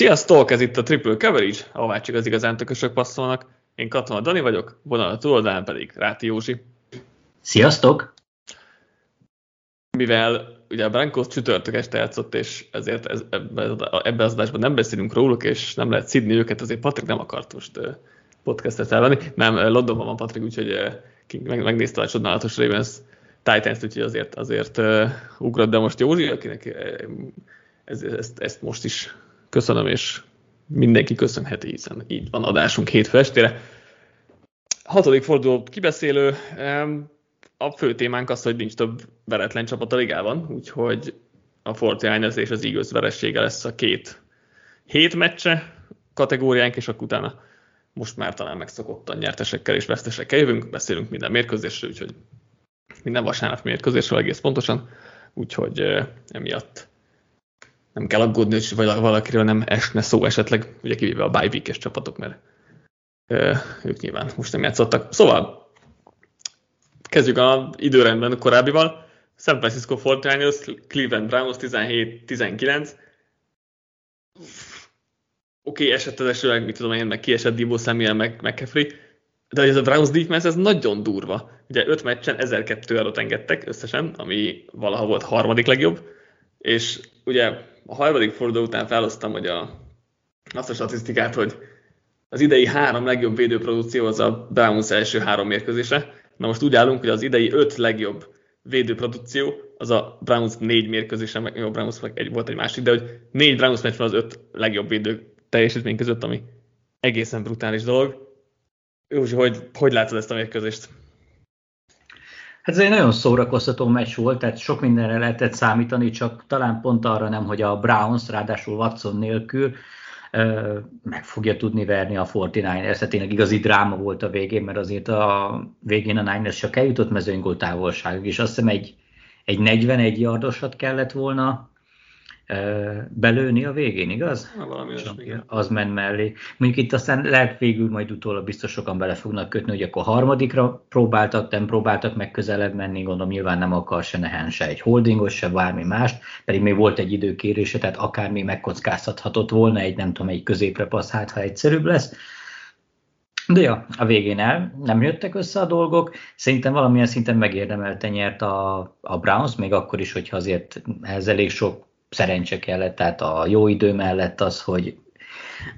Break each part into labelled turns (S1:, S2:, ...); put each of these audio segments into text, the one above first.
S1: Sziasztok, ez itt a Triple Coverage, ahová csak az igazán tökösök passzolnak. Én Katona Dani vagyok, vonal a túloldalán pedig Ráti Józsi.
S2: Sziasztok!
S1: Mivel ugye a Brankos csütörtök este játszott, és ezért ez, ebben az adásban nem beszélünk róluk, és nem lehet szidni őket, azért Patrik nem akart most podcastet elvenni. Nem, Londonban van Patrik, úgyhogy meg, megnézte a csodálatos Ravens Titans, úgyhogy azért, azért ugrott, de most Józsi, akinek ez, ezt, ezt most is köszönöm, és mindenki köszönheti, hiszen így van adásunk hétfő estére. Hatodik forduló kibeszélő, a fő témánk az, hogy nincs több veretlen csapat a ligában, úgyhogy a 49 és az Eagles veressége lesz a két hét meccse kategóriánk, és akkor utána most már talán megszokottan nyertesekkel és vesztesekkel jövünk, beszélünk minden mérkőzésről, úgyhogy minden vasárnap mérkőzésről egész pontosan, úgyhogy emiatt nem kell aggódni, hogy valakiről nem esne szó esetleg, ugye kivéve a bye csapatok, mert ö, ők nyilván most nem játszottak. Szóval kezdjük a időrendben korábbival. San Francisco 49ers, Cleveland Browns 17-19. Oké, okay, esett az esőleg, mit tudom én, meg kiesett Divo Samuel, meg McCaffrey, de ez a Browns defense, ez nagyon durva. Ugye öt meccsen 1002 adott engedtek összesen, ami valaha volt harmadik legjobb, és ugye a harmadik forduló után felhoztam, hogy a, azt a statisztikát, hogy az idei három legjobb védőprodukció az a Browns első három mérkőzése. Na most úgy állunk, hogy az idei öt legjobb védőprodukció az a Browns négy mérkőzése, meg jó, Browns meg egy, volt egy másik, de hogy négy Browns meccs van az öt legjobb védő teljesítmény között, ami egészen brutális dolog. Józsi, hogy, hogy látod ezt a mérkőzést?
S2: Hát ez egy nagyon szórakoztató meccs volt, tehát sok mindenre lehetett számítani, csak talán pont arra nem, hogy a Browns, ráadásul Watson nélkül meg fogja tudni verni a 49ers. Tehát tényleg igazi dráma volt a végén, mert azért a végén a Niners csak eljutott mezőnygól távolságig, és azt hiszem egy, egy 41 yardosat kellett volna belőni a végén, igaz?
S1: Na, valami
S2: az ment mellé. Mondjuk itt aztán lehet végül majd utólag biztos sokan bele fognak kötni, hogy akkor harmadikra próbáltak, nem próbáltak meg közelebb menni, gondolom nyilván nem akar se nehen, se egy holdingos, se bármi mást, pedig még volt egy időkérése, tehát akármi megkockáztathatott volna egy, nem tudom, egy középre passz, hát ha egyszerűbb lesz. De ja, a végén el, nem jöttek össze a dolgok. Szerintem valamilyen szinten megérdemelte nyert a, a Browns, még akkor is, hogyha azért ez elég sok szerencse kellett, tehát a jó idő mellett az, hogy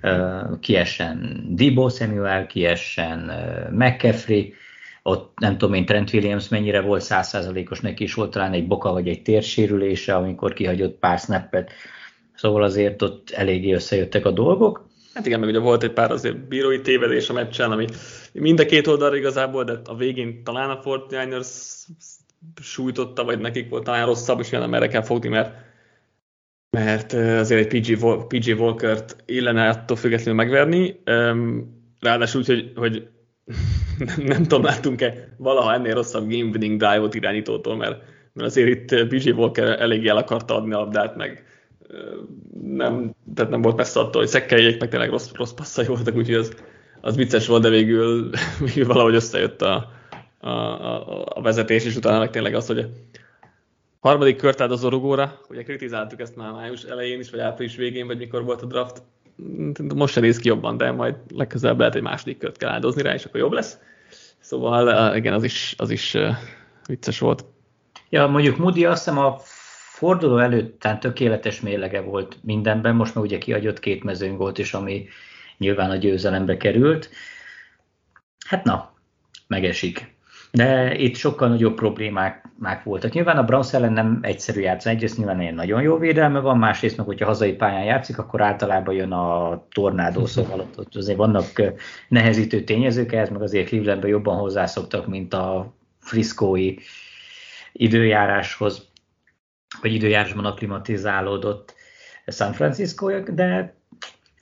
S2: uh, kiessen Dibo Samuel, kiessen McCaffrey, ott nem tudom én Trent Williams mennyire volt százszázalékos, neki is volt talán egy boka vagy egy térsérülése, amikor kihagyott pár snappet, szóval azért ott eléggé összejöttek a dolgok.
S1: Hát igen, meg ugye volt egy pár azért bírói tévedés a meccsen, ami mind a két oldal igazából, de a végén talán a 49ers sújtotta, vagy nekik volt talán rosszabb, és olyan merre kell fogni, mert mert azért egy PG, PG Walker-t illene attól függetlenül megverni. Ráadásul úgy, hogy, hogy nem tudom, láttunk-e valaha ennél rosszabb game winning drive-ot irányítótól, mert, mert azért itt PG Walker elég el akarta adni a labdát, meg nem, tehát nem volt messze attól, hogy szekkeljék, meg tényleg rossz, rossz passzai voltak, úgyhogy az, az vicces volt, de végül, végül valahogy összejött a, a, a, a vezetés, és utána meg tényleg az, hogy harmadik kört állt az orugóra, ugye kritizáltuk ezt már május elején is, vagy április végén, vagy mikor volt a draft. Most se néz ki jobban, de majd legközelebb lehet egy második kört kell áldozni rá, és akkor jobb lesz. Szóval igen, az is, az is vicces volt.
S2: Ja, mondjuk Moody azt hiszem a forduló előtt tehát tökéletes mérlege volt mindenben, most már ugye kiadott két mezőngolt is, ami nyilván a győzelembe került. Hát na, megesik de itt sokkal nagyobb problémák voltak. Nyilván a Browns ellen nem egyszerű játszani, egyrészt nyilván egy nagyon jó védelme van, másrészt meg, hogyha hazai pályán játszik, akkor általában jön a tornádó, szóval ott, ott azért vannak nehezítő tényezők, ehhez meg azért Clevelandben jobban hozzászoktak, mint a friszkói időjáráshoz, vagy időjárásban aklimatizálódott San Francisco, de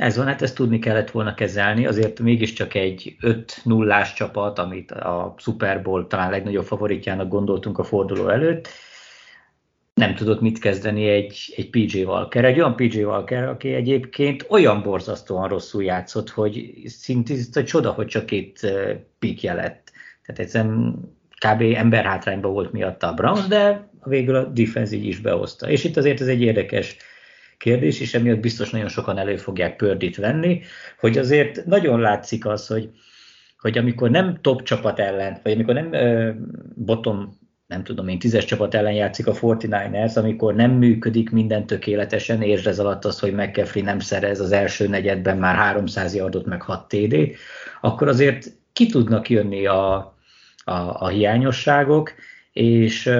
S2: ez van, hát ezt tudni kellett volna kezelni, azért mégiscsak egy 5-0-ás csapat, amit a Super Bowl talán legnagyobb favoritjának gondoltunk a forduló előtt, nem tudott mit kezdeni egy, egy PJ Walker. Egy olyan PJ Walker, aki egyébként olyan borzasztóan rosszul játszott, hogy szinte egy csoda, hogy csak két pikje lett. Tehát egyszerűen kb. emberhátrányban volt miatta a Browns, de végül a defense így is behozta. És itt azért ez egy érdekes kérdés, és emiatt biztos nagyon sokan elő fogják pördit venni, hogy azért nagyon látszik az, hogy, hogy amikor nem top csapat ellen, vagy amikor nem uh, bottom nem tudom én, tízes csapat ellen játszik a 49ers, amikor nem működik minden tökéletesen, és ez alatt az, hogy McCaffrey nem szerez az első negyedben már 300 yardot, meg 6 TD, akkor azért ki tudnak jönni a, a, a hiányosságok, és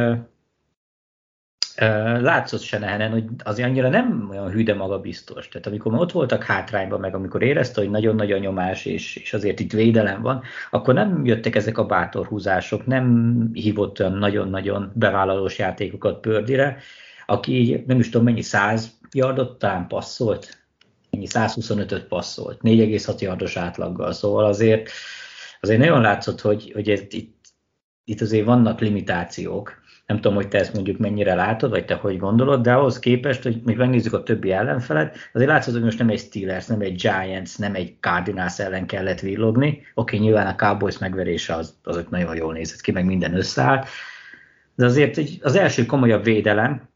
S2: látszott se nehenen, hogy azért annyira nem olyan hű, de magabiztos. Tehát amikor ott voltak hátrányban, meg amikor érezte, hogy nagyon-nagyon nyomás, és, és azért itt védelem van, akkor nem jöttek ezek a bátor húzások, nem hívott olyan nagyon-nagyon bevállalós játékokat Pördire, aki így nem is tudom mennyi, 100 yardot talán passzolt, mennyi 125-öt passzolt, 4,6 yardos átlaggal, szóval azért, azért nagyon látszott, hogy, hogy ez, itt, itt azért vannak limitációk, nem tudom, hogy te ezt mondjuk mennyire látod, vagy te hogy gondolod, de ahhoz képest, hogy még megnézzük a többi ellenfelet, azért látszott, hogy most nem egy Steelers, nem egy Giants, nem egy Cardinals ellen kellett villogni. Oké, nyilván a Cowboys megverése az, az nagyon jól nézett ki, meg minden összeállt, de azért az első komolyabb védelem,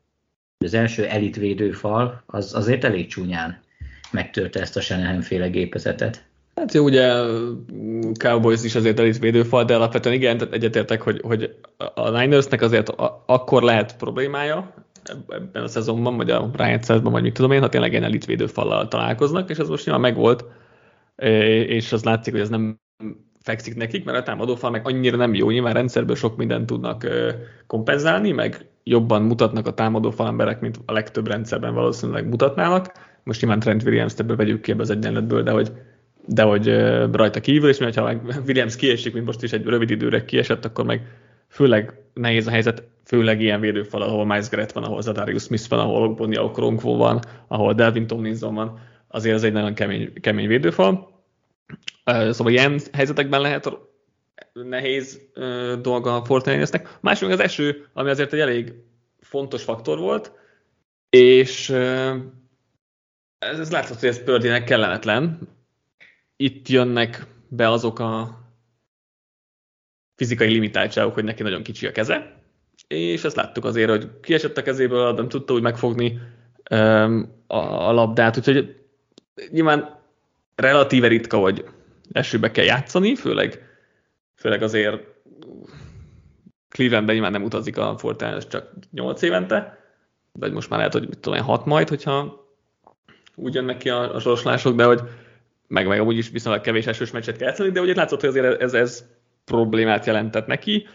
S2: az első elit védőfal, az azért elég csúnyán megtörte ezt a Shanahan féle gépezetet.
S1: Hát jó, ugye Cowboys is azért elit védőfal, de alapvetően igen, tehát egyetértek, hogy, hogy a Ninersnek azért akkor lehet problémája ebben a szezonban, vagy a Rájegyszerben, vagy mit tudom én, ha tényleg ilyen elit védőfallal találkoznak, és ez most nyilván megvolt, és az látszik, hogy ez nem fekszik nekik, mert a támadófal meg annyira nem jó, nyilván rendszerből sok mindent tudnak kompenzálni, meg jobban mutatnak a támadófal emberek, mint a legtöbb rendszerben valószínűleg mutatnának. Most nyilván Trent Williams-t ebből vegyük ki ebbe az egyenletből, de hogy de hogy rajta kívül, és mert ha Williams kiesik, mint most is egy rövid időre kiesett, akkor meg főleg nehéz a helyzet, főleg ilyen védőfal, ahol Miles Garrett van, ahol Zadarius Smith van, ahol Bonia Okronkwo van, ahol Delvin Tomlinson van, azért ez egy nagyon kemény, kemény védőfal. Szóval ilyen helyzetekben lehet nehéz dolga a Fortnite-nek. Másik az eső, ami azért egy elég fontos faktor volt, és ez, ez látszott, hogy ez Pördinek kellemetlen, itt jönnek be azok a fizikai limitáltságok, hogy neki nagyon kicsi a keze, és ezt láttuk azért, hogy kiesett a kezéből, nem tudta úgy megfogni a, labdát, úgyhogy nyilván relatíve ritka, hogy esőbe kell játszani, főleg, főleg azért Clevelandben nyilván nem utazik a Fortnite csak 8 évente, vagy most már lehet, hogy mit tudom, 6 majd, hogyha úgy jönnek ki a, a sorslások, de hogy meg, meg amúgy is viszonylag kevés esős meccset kell játszani, de ugye látszott, hogy azért ez, ez problémát jelentett neki.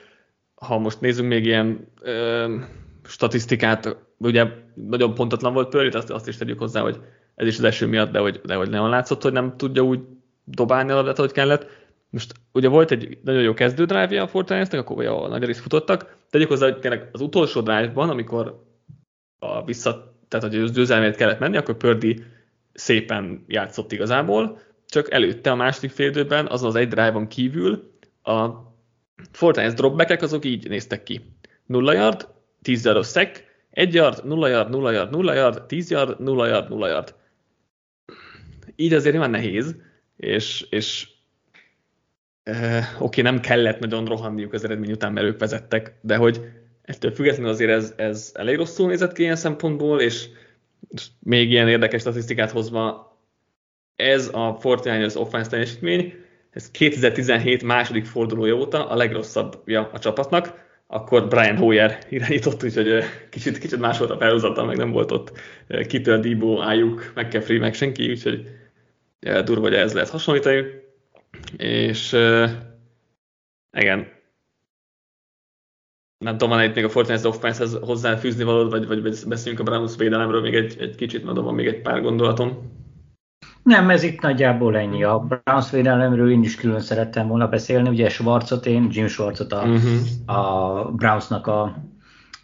S1: Ha most nézzünk még ilyen ö, statisztikát, ugye nagyon pontatlan volt Pörrit, azt, azt is tegyük hozzá, hogy ez is az eső miatt, de hogy, de hogy nagyon látszott, hogy nem tudja úgy dobálni a labdát, ahogy kellett. Most ugye volt egy nagyon jó kezdő drive a Fortnite-nek, akkor a nagy részt futottak. Tegyük hozzá, hogy tényleg az utolsó drive-ban, amikor a vissza, tehát hogy győzelmét kellett menni, akkor Pördi szépen játszott igazából, csak előtte a második félidőben, azon az egy drive-on kívül a Fortnite dropback azok így néztek ki. 0 yard, 10 yardos sack, 1 yard, 0 yard, 0 yard, 0 yard, 10 yard, 0 yard, 0 yard. Így azért nyilván nehéz, és, és eh, oké, nem kellett nagyon rohanniuk az eredmény után, mert ők vezettek, de hogy ettől függetlenül azért ez, ez elég rosszul nézett ki ilyen szempontból, és még ilyen érdekes statisztikát hozva, ez a 49ers offense teljesítmény, ez 2017 második fordulója óta a legrosszabbja a csapatnak, akkor Brian Hoyer irányított, úgyhogy kicsit, kicsit más volt a felhúzata, meg nem volt ott kitől Debo, Ayuk, McCaffrey, meg senki, úgyhogy durva, hogy ez lehet hasonlítani. És igen, nem tudom, van itt még a Fortnite Offense-hez hozzáfűzni valód, vagy, vagy beszéljünk a Browns védelemről még egy, egy kicsit, mert van még egy pár gondolatom.
S2: Nem, ez itt nagyjából ennyi. A Browns védelemről én is külön szerettem volna beszélni. Ugye Schwarzot én, Jim Schwarzot a, uh-huh. a Brownsnak a,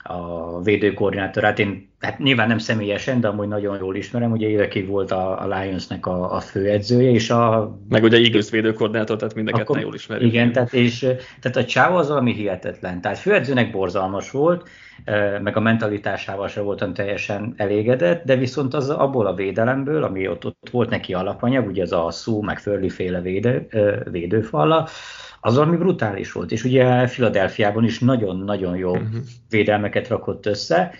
S2: a védőkoordinátorát. Én hát nyilván nem személyesen, de amúgy nagyon jól ismerem. Ugye évekig volt a, a Lionsnek a, a főedzője, és a...
S1: Meg ugye Eagles védőkoordinátor, tehát mind a jól ismerjük.
S2: Igen, tehát, és, tehát a csáv az valami hihetetlen. Tehát főedzőnek borzalmas volt, meg a mentalitásával se voltam teljesen elégedett, de viszont az abból a védelemből, ami ott, ott volt neki alapanyag, ugye az a szó, meg Furley féle védő, védőfalla, az valami brutális volt, és ugye Filadelfiában is nagyon-nagyon jó uh-huh. védelmeket rakott össze,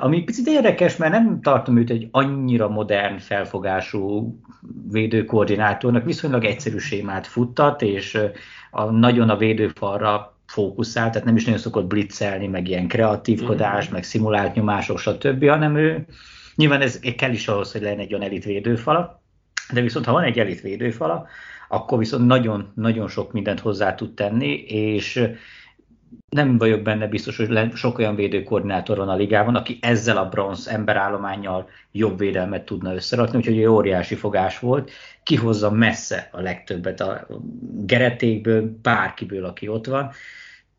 S2: Ami picit érdekes, mert nem tartom őt egy annyira modern felfogású védőkoordinátornak, viszonylag egyszerű sémát futtat, és a, nagyon a védőfalra fókuszál, tehát nem is nagyon szokott blitzelni, meg ilyen kreatívkodás, mm. meg szimulált nyomások, stb., hanem ő nyilván ez kell is ahhoz, hogy legyen egy olyan elit védőfala, de viszont ha van egy elit védőfala, akkor viszont nagyon-nagyon sok mindent hozzá tud tenni, és nem vagyok benne biztos, hogy sok olyan védőkoordinátor van a ligában, aki ezzel a bronz emberállományjal jobb védelmet tudna összerakni, úgyhogy egy óriási fogás volt. Kihozza messze a legtöbbet a geretékből, bárkiből, aki ott van.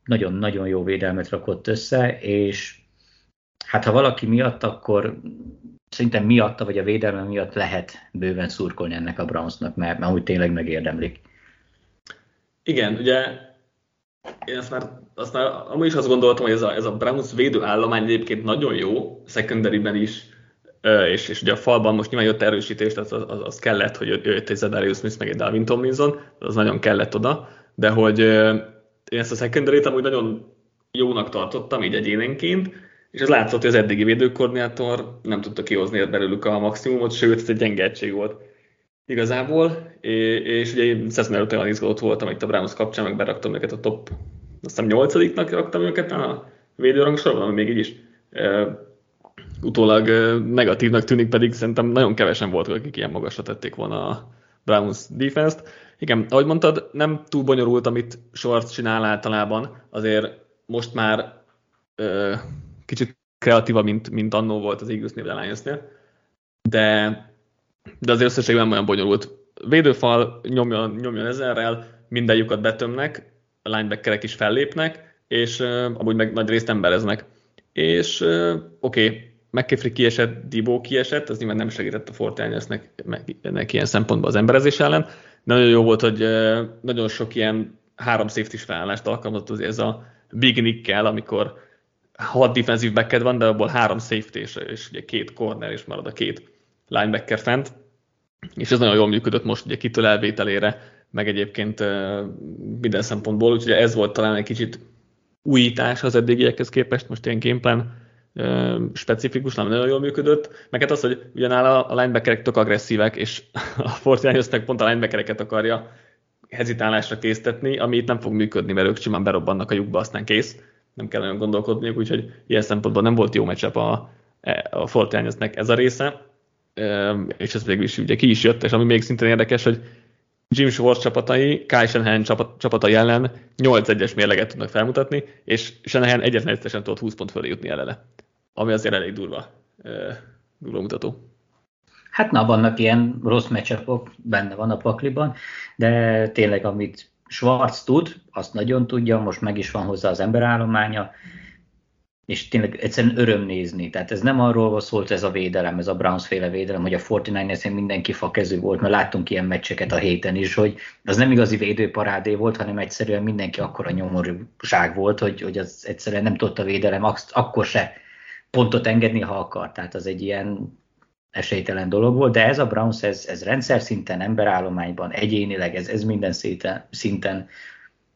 S2: Nagyon-nagyon jó védelmet rakott össze, és hát ha valaki miatt, akkor szerintem miatta, vagy a védelme miatt lehet bőven szurkolni ennek a Brownsnak, mert, mert úgy tényleg megérdemlik.
S1: Igen, ugye én azt már, azt már amúgy is azt gondoltam, hogy ez a, ez a Browns védőállomány egyébként nagyon jó, secondary is, és, és ugye a falban most nyilván jött erősítés, tehát az, az, az kellett, hogy jött egy Zedarius Smith, meg egy Dalvin Tomlinson, az nagyon kellett oda, de hogy én ezt a secondary-t amúgy nagyon jónak tartottam, így egyénenként, és ez látszott, hogy az eddigi védőkoordinátor nem tudta kihozni belőlük a maximumot, sőt, ez egy gyenge volt igazából, és, és ugye én Cessna előtt olyan izgalott voltam itt a Browns kapcsán, meg beraktam őket a top, azt hiszem nyolcadiknak raktam őket a védőrangsorban, ami még így is e, utólag negatívnak tűnik, pedig szerintem nagyon kevesen voltak, akik ilyen magasra tették volna a Browns defense-t. Igen, ahogy mondtad, nem túl bonyolult, amit Schwartz csinál általában, azért most már e, kicsit kreatíva, mint, mint annó volt az Eagles névre Lions-nél, de, de az összességben olyan bonyolult. Védőfal nyomjon, nyomjon ezerrel, minden lyukat betömnek, a linebackerek is fellépnek, és uh, amúgy meg nagy részt embereznek. És uh, oké, okay, McCaffrey kiesett, Dibo kiesett, az nyilván nem segített a Fortnite-nek ilyen szempontból az emberezés ellen, de nagyon jó volt, hogy uh, nagyon sok ilyen három safety felállást alkalmazott ez a Big Nick-kel, amikor hat defensív backed van, de abból három safety és, és ugye két corner, és marad a két linebacker fent. És ez nagyon jól működött most ugye kitől elvételére, meg egyébként minden szempontból, úgyhogy ez volt talán egy kicsit újítás az eddigiekhez képest, most ilyen gameplan specifikus, nem nagyon jól működött, meg hát az, hogy ugyanáll a linebackerek tök agresszívek, és a Fortnite pont a linebackereket akarja hezitálásra késztetni, ami itt nem fog működni, mert ők simán berobbannak a lyukba, aztán kész nem kell nagyon gondolkodniuk, úgyhogy ilyen szempontból nem volt jó meccsep a, a Fortnite-nek ez a része, és ez végül is ugye ki is jött, és ami még szintén érdekes, hogy Jim Schwartz csapatai, Kai Shanahan csapat, csapatai ellen 8-1-es mérleget tudnak felmutatni, és Shanahan egyetlen egyszerűen tudott 20 pont fölé jutni elele, ami azért elég durva, durva mutató.
S2: Hát na, vannak ilyen rossz meccsapok, benne van a pakliban, de tényleg, amit Schwarz tud, azt nagyon tudja, most meg is van hozzá az emberállománya, és tényleg egyszerűen öröm nézni. Tehát ez nem arról szólt ez a védelem, ez a Browns féle védelem, hogy a 49 ers mindenki fakező volt, mert láttunk ilyen meccseket a héten is, hogy az nem igazi védőparádé volt, hanem egyszerűen mindenki akkora nyomorúság volt, hogy, hogy az egyszerűen nem tudta a védelem akkor se pontot engedni, ha akar. Tehát az egy ilyen esélytelen dolog volt, de ez a Browns, ez, ez rendszer szinten, emberállományban, egyénileg, ez, ez minden szinten, szinten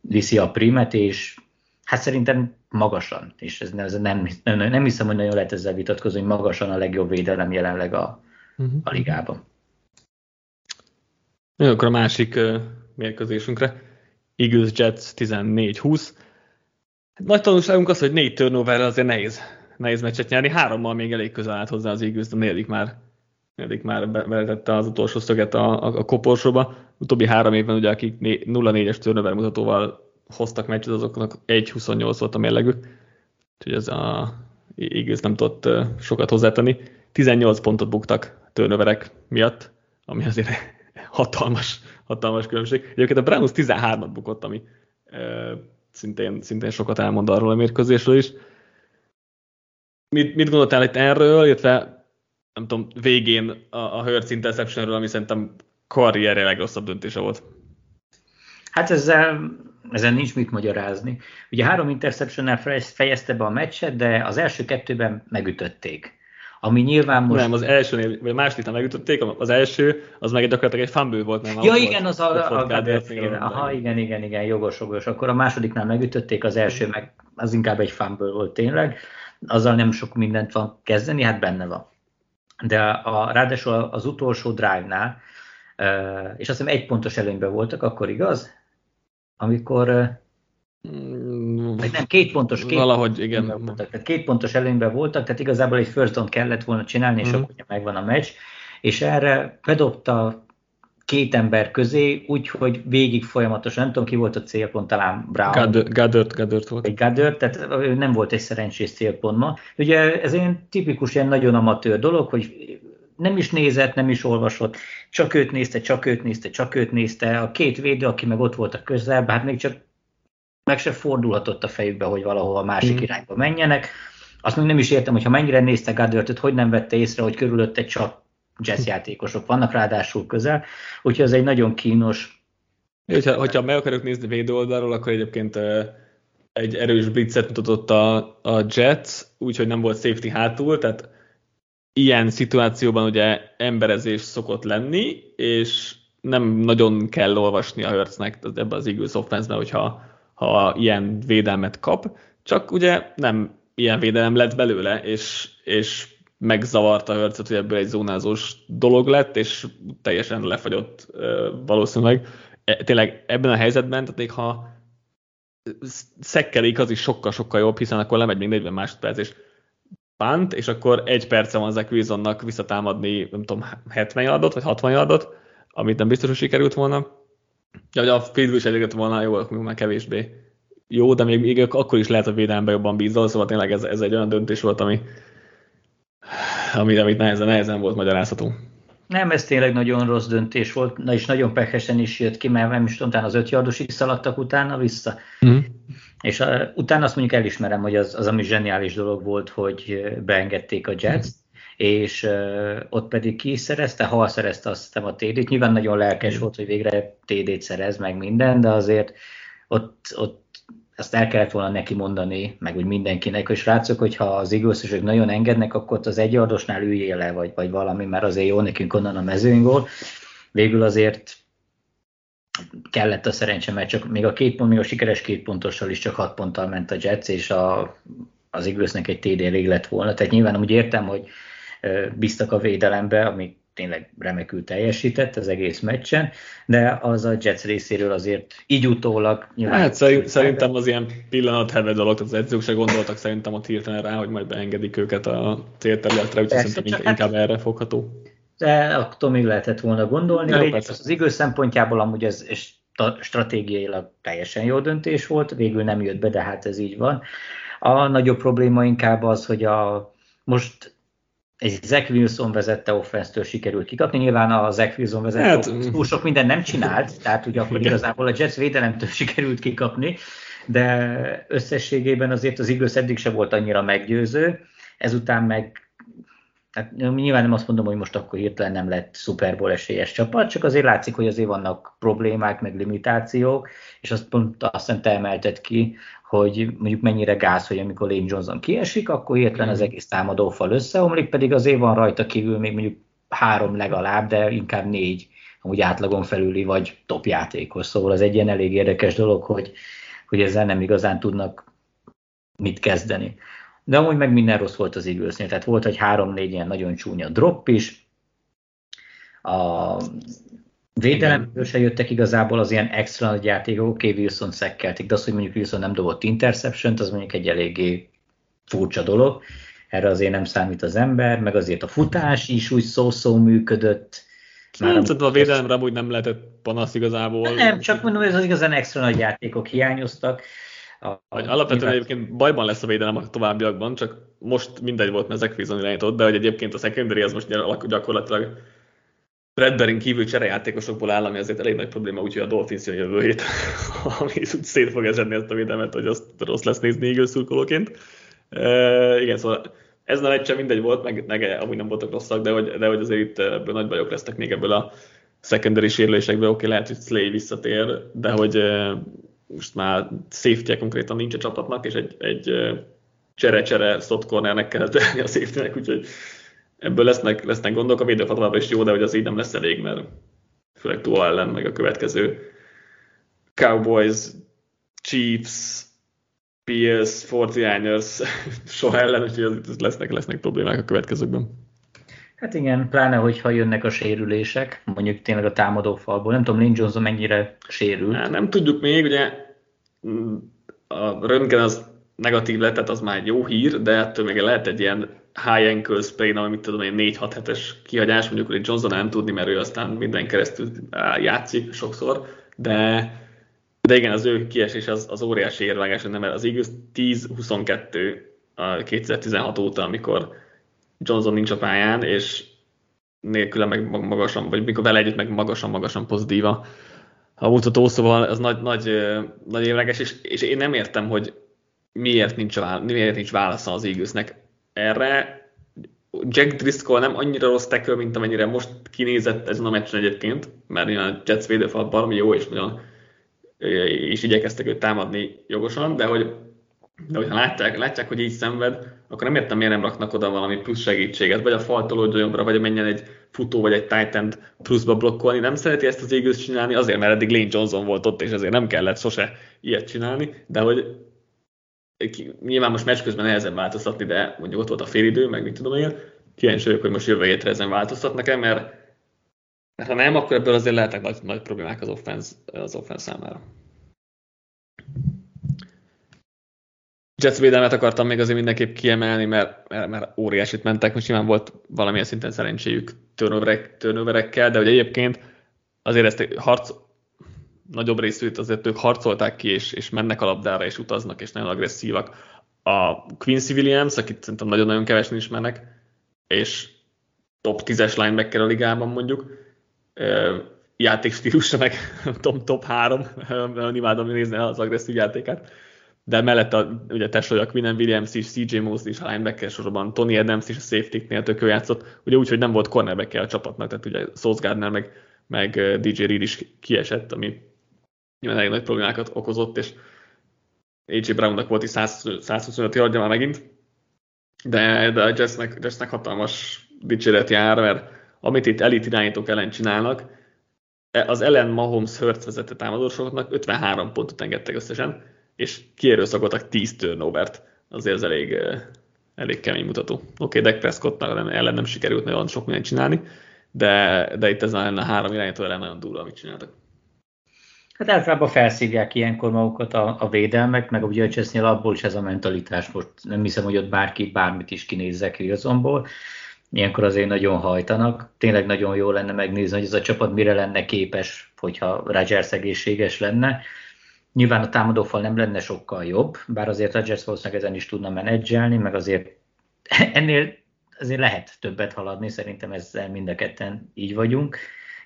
S2: viszi a primet, és hát szerintem magasan, és ez, ez nem, nem, nem hiszem, hogy nagyon lehet ezzel vitatkozni, hogy magasan a legjobb védelem jelenleg a, uh-huh. a ligában.
S1: Jó, akkor a másik uh, mérkőzésünkre. Eagles Jets 14-20. Nagy tanulságunk az, hogy négy turnoverrel azért nehéz nehéz meccset nyerni. Hárommal még elég közel állt hozzá az Eagles, de negyedik már, negyedik már beletette az utolsó szöget a, a, a koporsóba. Utóbbi három évben ugye, akik 0-4-es turnover mutatóval hoztak meccset, azoknak 1-28 volt a mérlegük. Úgyhogy ez a Eagles nem tudott sokat hozzátenni. 18 pontot buktak turnoverek miatt, ami azért hatalmas, hatalmas különbség. Egyébként a Browns 13-at bukott, ami szintén, szintén sokat elmond arról a mérkőzésről is mit, mit gondoltál itt erről, illetve nem tudom, végén a, a Hurts interceptionről, ami szerintem karrierje legrosszabb döntése volt?
S2: Hát ezzel, ezzel nincs mit magyarázni. Ugye három interceptionnel fejezte be a meccset, de az első kettőben megütötték. Ami nyilván most...
S1: Nem, az első, vagy a másodiknál megütötték, az első, az meg gyakorlatilag egy fumble volt. Nem,
S2: ja, igen, az a, a, a, a Aha, igen, igen, igen, jogos, jogos. Akkor a másodiknál megütötték, az első meg az inkább egy fumble volt tényleg azzal nem sok mindent van kezdeni, hát benne van. De a, ráadásul az utolsó drive-nál, és azt hiszem egy pontos előnyben voltak, akkor igaz? Amikor Mm, Vagy nem, két pontos, két
S1: Valahogy, pontos igen.
S2: Voltak, tehát két pontos előnyben voltak, tehát igazából egy first down kellett volna csinálni, és mm. akkor megvan a meccs, és erre bedobta két ember közé, úgyhogy végig folyamatosan, nem tudom ki volt a célpont, talán Brown.
S1: Gadert, Gadert volt.
S2: Egy Gadert, tehát nem volt egy szerencsés célpont ma. Ugye ez egy tipikus, ilyen nagyon amatőr dolog, hogy nem is nézett, nem is olvasott, csak őt nézte, csak őt nézte, csak őt nézte. A két védő, aki meg ott volt a közelben, hát még csak meg se fordulhatott a fejükbe, hogy valahol a másik mm. irányba menjenek. Azt még nem is értem, hogy ha mennyire nézte Gadörtöt, hogy nem vette észre, hogy körülötte csak jazz játékosok vannak, ráadásul közel. Úgyhogy ez egy nagyon kínos...
S1: Hogyha, hogyha meg akarok nézni védő oldalról, akkor egyébként egy erős blitzet mutatott a, a Jets, úgyhogy nem volt safety hátul, tehát ilyen szituációban ugye emberezés szokott lenni, és nem nagyon kell olvasni a Hurtsnek ebbe az Eagles offense hogyha ha ilyen védelmet kap, csak ugye nem ilyen védelem lett belőle, és, és megzavarta Hörcet, hogy ebből egy zónázós dolog lett, és teljesen lefagyott valószínűleg. E, tényleg ebben a helyzetben, tehát még ha szekkelik, az is sokkal-sokkal jobb, hiszen akkor lemegy még 40 másodperc, és pánt, és akkor egy perce van Zach Wilsonnak visszatámadni, nem tudom, 70 yardot, vagy 60 yardot, amit nem biztos, hogy sikerült volna. Ja, hogy a field is elégett volna, jó, akkor már kevésbé jó, de még, még akkor is lehet a védelembe jobban bízol, szóval tényleg ez, ez egy olyan döntés volt, ami, ami amit nehezen, nehezen volt magyarázható.
S2: Nem, ez tényleg nagyon rossz döntés volt, na és nagyon pehesen is jött ki, mert nem is tudom, az öt yardosig szaladtak utána vissza. Mm. És uh, utána azt mondjuk elismerem, hogy az, az ami zseniális dolog volt, hogy beengedték a Jets, mm és uh, ott pedig ki szerezte, ha szerezte azt hiszem a TD-t, nyilván nagyon lelkes volt, hogy végre TD-t szerez meg minden, de azért ott, ott azt el kellett volna neki mondani, meg úgy mindenkinek, hogy srácok, hogyha az eagles nagyon engednek, akkor az egyadosnál üljél le, vagy, vagy valami, mert azért jó nekünk onnan a mezőnkból. Végül azért kellett a szerencse, mert csak még a két pont, még a sikeres két pontossal is csak hat ponttal ment a Jets, és a, az Eaglesnek egy TD elég lett volna. Tehát nyilván úgy értem, hogy bíztak a védelembe, ami tényleg remekül teljesített az egész meccsen, de az a Jets részéről azért így utólag
S1: nyilván... Hát szerint, szerintem az ilyen pillanat heve dolog, az edzők se gondoltak szerintem ott hirtelen rá, hogy majd beengedik őket a célterületre, úgyhogy szerintem inkább, hát, inkább erre fogható.
S2: De attól még lehetett volna gondolni. Ja, az, az igaz szempontjából amúgy ez stratégiailag teljesen jó döntés volt, végül nem jött be, de hát ez így van. A nagyobb probléma inkább az, hogy a most egy Zach Wilson vezette offense sikerült kikapni. Nyilván a Zach Wilson vezette hát, túl sok minden nem csinált, tehát ugye akkor igazából a Jets védelemtől sikerült kikapni, de összességében azért az Eagles eddig se volt annyira meggyőző, ezután meg Hát nyilván nem azt mondom, hogy most akkor hirtelen nem lett Super Bowl esélyes csapat, csak azért látszik, hogy azért vannak problémák, meg limitációk, és azt pont azt hiszem te emelted ki, hogy mondjuk mennyire gáz, hogy amikor Lane Johnson kiesik, akkor hirtelen az mm. egész támadófal összeomlik, pedig azért van rajta kívül még mondjuk három legalább, de inkább négy amúgy átlagon felüli vagy top játékos. Szóval az egy ilyen elég érdekes dolog, hogy, hogy ezzel nem igazán tudnak mit kezdeni. De amúgy meg minden rossz volt az Eaglesnél, tehát volt egy három-négy ilyen nagyon csúnya drop is, a Védelemből se jöttek igazából az ilyen extra nagy játékok, oké, okay, Wilson szekkelték, de az, hogy mondjuk Wilson nem dobott interception az mondjuk egy eléggé furcsa dolog. Erre azért nem számít az ember, meg azért a futás is úgy szó-szó működött.
S1: Már nem a védelemre úgy nem lehetett panasz igazából.
S2: Nem, csak mondom, hogy az igazán extra nagy játékok hiányoztak.
S1: A, a, alapvetően nyilván... egyébként bajban lesz a védelem a továbbiakban, csak most mindegy volt, mert Zach Wilson irányított, de hogy egyébként a secondary az most gyakorlatilag Bradbury kívül cserejátékosokból áll, ami azért elég nagy probléma, úgyhogy a Dolphins jön jövő hét, ami úgy szét fog ezedni ezt a védelmet, hogy azt rossz lesz nézni Eagles. E, igen, szóval ez a meccsen mindegy volt, meg, meg amúgy nem voltak rosszak, de hogy, de hogy azért itt ebből nagy bajok lesznek még ebből a secondary sérülésekből, oké, okay, lehet, hogy Slay visszatér, de hogy e, most már safety konkrétan nincs a csapatnak, és egy, egy csere-csere slot cornernek kell tenni a safety-nek, úgyhogy ebből lesznek, lesznek gondok, a védőfal is jó, de hogy az így nem lesz elég, mert főleg Tua ellen, meg a következő Cowboys, Chiefs, Bills, 49ers soha ellen, úgyhogy lesznek, lesznek problémák a következőkben.
S2: Hát igen, pláne, hogyha jönnek a sérülések, mondjuk tényleg a támadó falból. Nem tudom, Lynn Johnson mennyire sérül.
S1: Hát, nem tudjuk még, ugye a röntgen az negatív lett, tehát az már egy jó hír, de ettől még lehet egy ilyen high ankle sprain, ami mit tudom én, 4-6 hetes kihagyás, mondjuk, hogy Johnson nem tudni, mert ő aztán minden keresztül játszik sokszor, de de igen, az ő kiesés az, az óriási érvágás, nem, mert az Eagles 10-22 a 2016 óta, amikor Johnson nincs a pályán, és nélküle meg magasan, vagy mikor vele együtt meg magasan-magasan pozitíva a mutató, szóval ez nagy, nagy, nagy érvágás, és, és én nem értem, hogy miért nincs, a, miért nincs válasza az Eaglesnek erre. Jack Driscoll nem annyira rossz tackle, mint amennyire most kinézett ezen a meccsen egyébként, mert a Jets védőfal baromi jó, és nagyon és igyekeztek őt támadni jogosan, de hogy de hogyha látják, látják, hogy így szenved, akkor nem értem, miért nem raknak oda valami plusz segítséget, vagy a faltoló jobbra, vagy menjen egy futó, vagy egy titan pluszba blokkolni. Nem szereti ezt az Eagles csinálni, azért, mert eddig Lane Johnson volt ott, és azért nem kellett sose ilyet csinálni, de hogy nyilván most meccs közben nehezebb változtatni, de mondjuk ott volt a félidő, meg mit tudom én, kíváncsi vagyok, hogy most jövő hétre ezen változtatnak-e, mert, mert ha nem, akkor ebből azért lehetnek nagy, nagy problémák az offense, az offense számára. Jets védelmet akartam még azért mindenképp kiemelni, mert, mert, mert óriásit mentek, most nyilván volt valamilyen szinten szerencséjük turnoverek, turnoverekkel, de hogy egyébként azért ezt harc, nagyobb részét azért ők harcolták ki, és, és mennek a labdára, és utaznak, és nagyon agresszívak. A Quincy Williams, akit szerintem nagyon-nagyon kevesen ismernek, és top 10-es linebacker a ligában mondjuk, játékstílusra meg top, top 3, nagyon imádom nézni az agresszív játékát de mellett a, ugye tesója Quinn Williams is, CJ Mosley is a linebacker sorban, Tony Adams is a safety-nél tök játszott, ugye úgy, hogy nem volt cornerback a csapatnak, tehát ugye Sauce Gardner meg, meg DJ Reed is kiesett, ami nyilván elég nagy problémákat okozott, és AJ Brownnak volt is 100, 125 yardja már megint, de, de a Jetsnek, Jetsnek hatalmas dicséret jár, mert amit itt elit irányítók ellen csinálnak, az ellen Mahomes Hurts vezetett támadósoroknak 53 pontot engedtek összesen, és kierőszakoltak 10 turnovert, azért ez elég, elég kemény mutató. Oké, okay, Dak Prescottnak ellen nem sikerült nagyon sok mindent csinálni, de, de itt ez a három irányító ellen nagyon durva, amit csináltak.
S2: Hát általában felszívják ilyenkor magukat a, a védelmek, meg a Györcsesznél abból is ez a mentalitás. Most nem hiszem, hogy ott bárki bármit is kinézzek Wilsonból. Ilyenkor azért nagyon hajtanak. Tényleg nagyon jó lenne megnézni, hogy ez a csapat mire lenne képes, hogyha Rodgers egészséges lenne. Nyilván a támadófal nem lenne sokkal jobb, bár azért Rodgers valószínűleg ezen is tudna menedzselni, meg azért ennél azért lehet többet haladni, szerintem ezzel mind a ketten így vagyunk.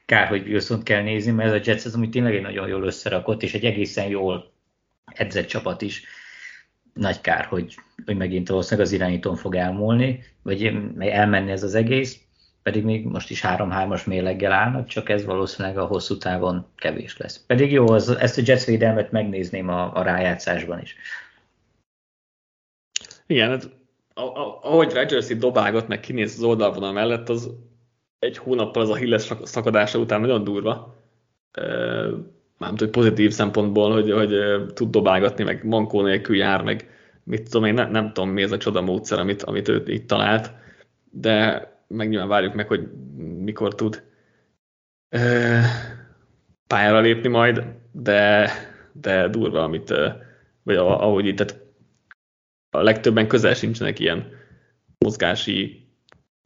S2: Kár, hogy wilson kell nézni, mert ez a Jets az, ami tényleg egy nagyon jól összerakott, és egy egészen jól edzett csapat is. Nagy kár, hogy, hogy megint valószínűleg az irányítón fog elmúlni, vagy elmenni ez az egész pedig még most is 3-3-as méleggel állnak, csak ez valószínűleg a hosszú távon kevés lesz. Pedig jó, az, ezt a Jets védelmet megnézném a, a rájátszásban is.
S1: Igen, hát, ahogy Rodgers itt dobálgat, meg kinéz az oldalvonal mellett, az egy hónappal az a Hilles szakadása után nagyon durva. Mármint, hogy pozitív szempontból, hogy, hogy tud dobálgatni, meg mankó nélkül jár, meg mit tudom én, ne, nem tudom mi ez a csoda módszer, amit, amit ő itt talált, de meg nyilván várjuk meg, hogy mikor tud pályára lépni majd, de, de durva, amit, vagy ahogy itt, tehát a legtöbben közel sincsenek ilyen mozgási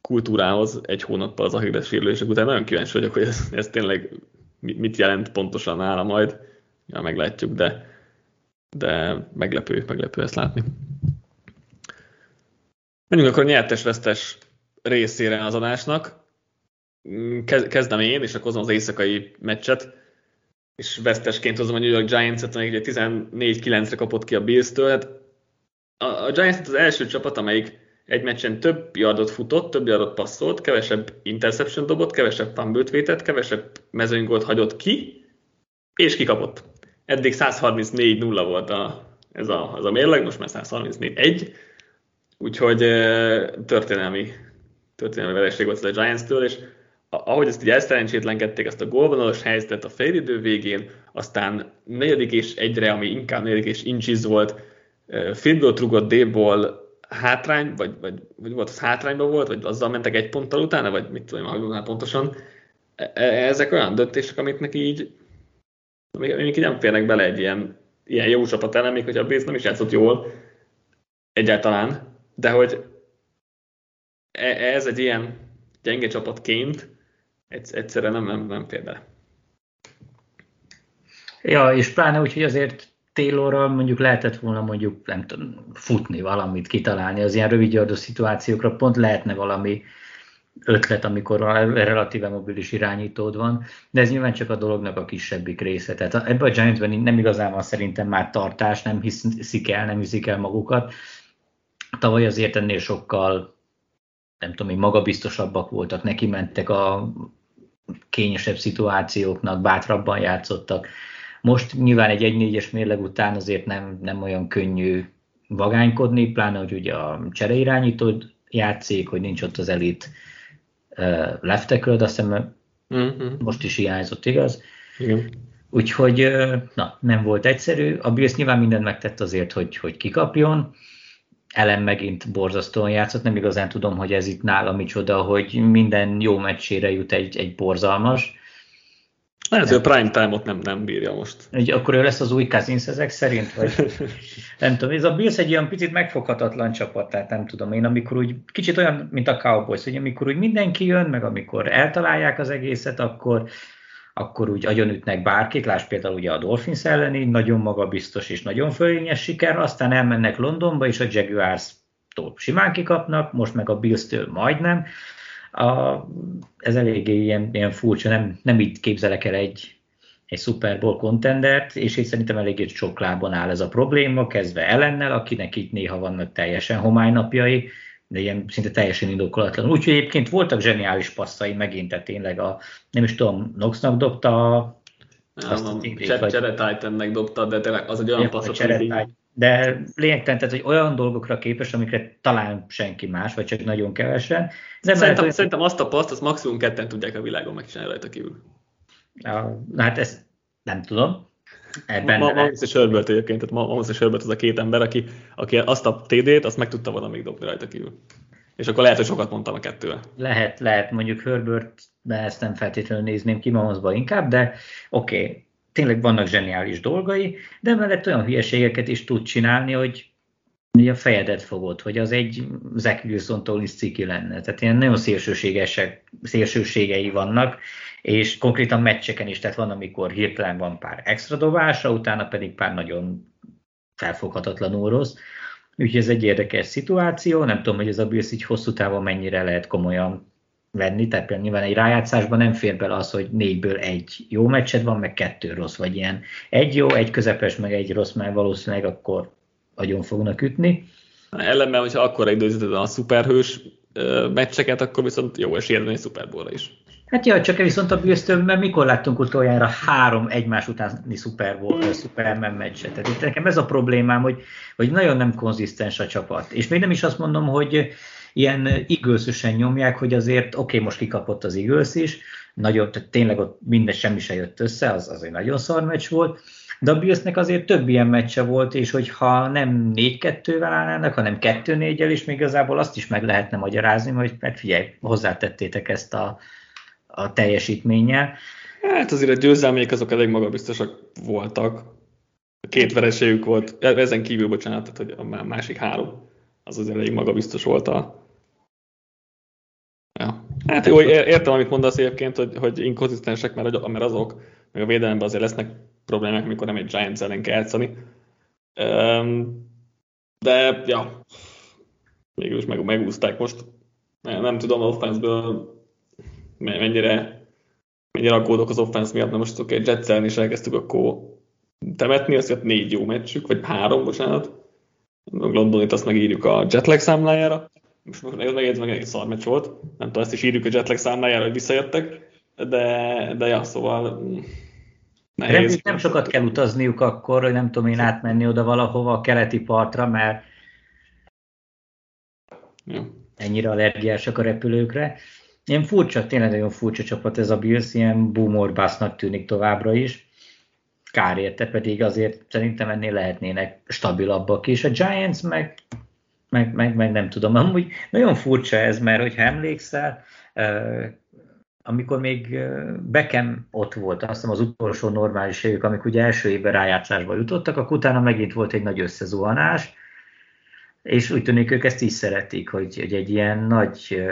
S1: kultúrához egy hónappal az Achilles sérülések után. Nagyon kíváncsi vagyok, hogy ez, ez tényleg mit jelent pontosan nála majd. Ja, meglátjuk, de, de meglepő, meglepő ezt látni. Menjünk akkor nyertes-vesztes részére az adásnak. Kezdem én, és akkor hozom az éjszakai meccset, és vesztesként hozom a New York Giants-et, amelyik ugye 14-9-re kapott ki a Bills-től. Hát a, Giants az első csapat, amelyik egy meccsen több yardot futott, több yardot passzolt, kevesebb interception dobott, kevesebb fumble vétett, kevesebb mezőnygolt hagyott ki, és kikapott. Eddig 134-0 volt a, ez, a, ez a mérleg, most már 134-1, úgyhogy történelmi történelmi vereség volt ez a Giants-től, és ahogy ezt így elszerencsétlenkedték, ezt a gólvonalos helyzetet a félidő végén, aztán negyedik és egyre, ami inkább negyedik és incsiz volt, field goal rugott D-ból hátrány, vagy, vagy, vagy volt az hátrányban volt, vagy azzal mentek egy ponttal utána, vagy mit tudom, már pontosan. E, e, ezek olyan döntések, amit neki így, amik így nem férnek bele egy ilyen, ilyen jó csapat ellen, még hogyha a Bills nem is játszott jól egyáltalán, de hogy e, ez egy ilyen gyenge csapatként egyszerre nem, nem, nem fér bele.
S2: Ja, és pláne úgy, hogy azért Taylorral mondjuk lehetett volna mondjuk, nem tudom, futni valamit, kitalálni az ilyen rövid szituációkra, pont lehetne valami ötlet, amikor relatíve mobilis irányítód van, de ez nyilván csak a dolognak a kisebbik része. Tehát ebben a Giantsben nem igazán van szerintem már tartás, nem hiszik el, nem hiszik el magukat. Tavaly azért ennél sokkal, nem tudom, magabiztosabbak voltak, neki mentek a kényesebb szituációknak, bátrabban játszottak. Most nyilván egy 1-4-es mérleg után azért nem, nem olyan könnyű vagánykodni, pláne, hogy ugye a csereirányítód játszik, hogy nincs ott az elit uh, leftekről, azt hiszem mm-hmm. most is hiányzott, igaz?
S1: Igen.
S2: Úgyhogy na, nem volt egyszerű. A Bills nyilván mindent megtett azért, hogy, hogy kikapjon. Ellen megint borzasztóan játszott, nem igazán tudom, hogy ez itt nála micsoda, hogy minden jó meccsére jut egy, egy borzalmas.
S1: Lehet, hogy a prime time-ot nem, nem bírja most.
S2: Úgy, akkor ő lesz az új Kazinsz ezek szerint? Vagy nem tudom, ez a Bills egy olyan picit megfoghatatlan csapat, tehát nem tudom én, amikor úgy, kicsit olyan, mint a Cowboys, hogy amikor úgy mindenki jön, meg amikor eltalálják az egészet, akkor, akkor úgy agyonütnek bárkit, láss például ugye a Dolphins elleni, nagyon magabiztos és nagyon fölényes siker, aztán elmennek Londonba, és a Jaguars-tól simán kikapnak, most meg a Bills-től majdnem, a, ez eléggé ilyen, ilyen furcsa, nem, nem így képzelek el egy, egy Super Bowl contendert, és én szerintem eléggé sok lábon áll ez a probléma, kezdve ellennel, akinek itt néha vannak teljesen homálynapjai, de ilyen szinte teljesen indokolatlan. Úgyhogy egyébként voltak zseniális passzai megint, tehát tényleg a, nem is tudom, Noxnak dobta a
S1: azt a Csere Titannek dobta, de tényleg az egy olyan passz,
S2: hogy de lényegtelen, tehát hogy olyan dolgokra képes, amikre talán senki más, vagy csak nagyon kevesen.
S1: Nem szerintem, lehet, szerintem azt a paszt, azt maximum ketten tudják a világon megcsinálni rajta kívül.
S2: Na hát ezt nem tudom.
S1: Ebben ma, ma, és Herbert egyébként, tehát ma, ma és Herbert az a két ember, aki, aki azt a TD-t, azt meg tudta volna még dobni rajta kívül. És akkor lehet, hogy sokat mondtam a kettővel.
S2: Lehet, lehet, mondjuk Herbert, de ezt nem feltétlenül nézném ki Mahomesba inkább, de oké, okay, tényleg vannak zseniális dolgai, de mellett olyan hülyeségeket is tud csinálni, hogy a fejedet fogod, hogy az egy Zach Wilson-tól is ciki lenne. Tehát ilyen nagyon szélsőségesek, szélsőségei vannak, és konkrétan meccseken is, tehát van, amikor hirtelen van pár extra dobása, utána pedig pár nagyon felfoghatatlanul rossz. Úgyhogy ez egy érdekes szituáció, nem tudom, hogy ez a Bills így hosszú távon mennyire lehet komolyan venni, tehát például nyilván egy rájátszásban nem fér bele az, hogy négyből egy jó meccsed van, meg kettő rossz, vagy ilyen egy jó, egy közepes, meg egy rossz, mert valószínűleg akkor agyon fognak ütni.
S1: Ellenben, hogyha akkor időzíted a szuperhős meccseket, akkor viszont jó esélyed van egy szuperbóra is.
S2: Hát ja, csak viszont a bills mert mikor láttunk utoljára három egymás utáni Super Bowl, Superman meccset. Tehát itt nekem ez a problémám, hogy, hogy nagyon nem konzisztens a csapat. És még nem is azt mondom, hogy ilyen eagles nyomják, hogy azért oké, okay, most kikapott az Eagles is, nagyon, tehát tényleg ott minden semmi se jött össze, az, az egy nagyon szar meccs volt, de a Billsnek azért több ilyen meccse volt, és hogyha nem 4-2-vel állnának, hanem 2-4-el is, még igazából azt is meg lehetne magyarázni, hogy mert figyelj, hozzátettétek ezt a, a teljesítménnyel.
S1: Hát azért a győzelmék azok elég magabiztosak voltak. Két vereségük volt, ezen kívül, bocsánat, tehát hogy a másik három, az az elég magabiztos volt a. Hát jó, értem, amit mondasz egyébként, hogy, hogy inkonzisztensek, mert, mert azok, meg a védelemben azért lesznek problémák, amikor nem egy Giants ellen kell játszani. De, ja, mégis meg, megúzták most. Nem, tudom offense-ből mennyire, mennyire aggódok az offense miatt, de most oké, okay, Jets is elkezdtük akkor temetni, azt jött négy jó meccsük, vagy három, bocsánat. Londonit azt megírjuk a jetlag számlájára most meg, meg ez meg egy szar meccs volt, nem tudom, ezt is írjuk a jetlag számlájára, hogy visszajöttek, de, de ja, szóval mm,
S2: nehéz. Reméljük nem sokat kell utazniuk akkor, hogy nem tudom én átmenni oda valahova a keleti partra, mert
S1: ja.
S2: ennyire allergiásak a repülőkre. Ilyen furcsa, tényleg nagyon furcsa csapat ez a Bills, ilyen boomer tűnik továbbra is. kár érte, pedig azért szerintem ennél lehetnének stabilabbak is. A Giants meg, meg, meg, meg nem tudom, amúgy nagyon furcsa ez, mert hogyha emlékszel, amikor még Beckham ott volt, azt hiszem az utolsó normális évük, amikor ugye első évben rájátszásba jutottak, akkor utána megint volt egy nagy összezuhanás, és úgy tűnik, ők ezt így szeretik, hogy, hogy egy ilyen nagy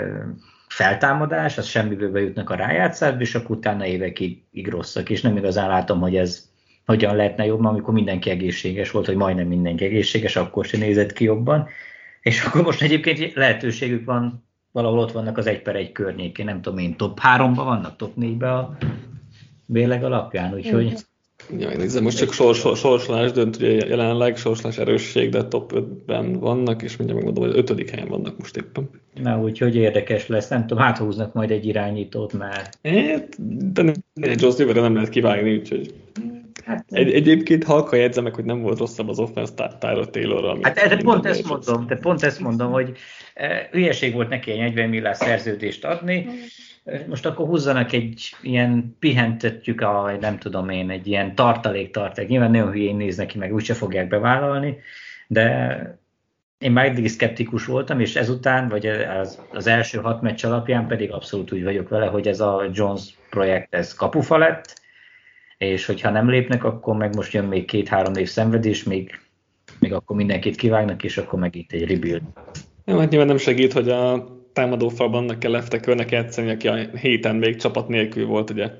S2: feltámadás, az semmiből bejutnak a rájátszásba, és akkor utána évekig rosszak, és nem igazán látom, hogy ez hogyan lehetne jobb, amikor mindenki egészséges volt, hogy majdnem mindenki egészséges, akkor se nézett ki jobban. És akkor most egyébként lehetőségük van, valahol ott vannak az egy per egy környékén, nem tudom én, top 3-ban vannak, top 4-ben a bérleg alapján, úgyhogy...
S1: Ja, nézem, most csak sors, sorsolás dönt, ugye jelenleg sorsolás erősség, de top 5-ben vannak, és mindjárt megmondom, hogy 5. helyen vannak most éppen.
S2: Na, úgyhogy érdekes lesz, nem tudom, hát húznak majd egy irányítót már.
S1: Hát, de egy Joss nem lehet kivágni, úgyhogy Hát, egy, egyébként halka jegyzem meg, hogy nem volt rosszabb az offense Tyler Taylorral.
S2: Hát erre pont ezt mondom, de pont ezt mondom, hogy e, hülyeség volt neki egy 40 millás szerződést adni, most akkor húzzanak egy ilyen pihentetjük, a, nem tudom én, egy ilyen tartalék. Nyilván nagyon hülyén néz neki, meg úgyse fogják bevállalni, de én már eddig szkeptikus voltam, és ezután, vagy az, az első hat meccs alapján pedig abszolút úgy vagyok vele, hogy ez a Jones projekt, ez kapufa lett, és hogyha nem lépnek, akkor meg most jön még két-három év szenvedés, még, még akkor mindenkit kivágnak, és akkor meg itt egy rebuild.
S1: Ja, hát nyilván nem segít, hogy a támadófalban annak kell leftekörnek játszani, aki a héten még csapat nélkül volt, ugye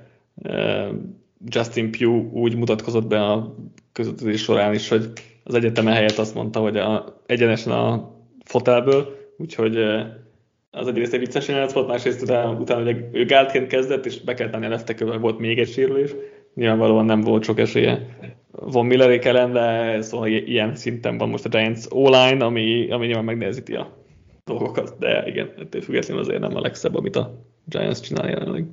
S1: Justin Pugh úgy mutatkozott be a közvetítés során is, hogy az egyetemen helyett azt mondta, hogy a, egyenesen a fotelből, úgyhogy az egyrészt egy vicces jelenet volt, másrészt utána, utána hogy ő gáltként kezdett, és be kellett tenni a leftekővel, volt még egy sérülés, nyilvánvalóan nem volt sok esélye von Millerék ellen, de szóval ilyen szinten van most a Giants O-line, ami, ami nyilván megnehezíti a dolgokat, de igen, ettől függetlenül azért nem a legszebb, amit a Giants csinál jelenleg.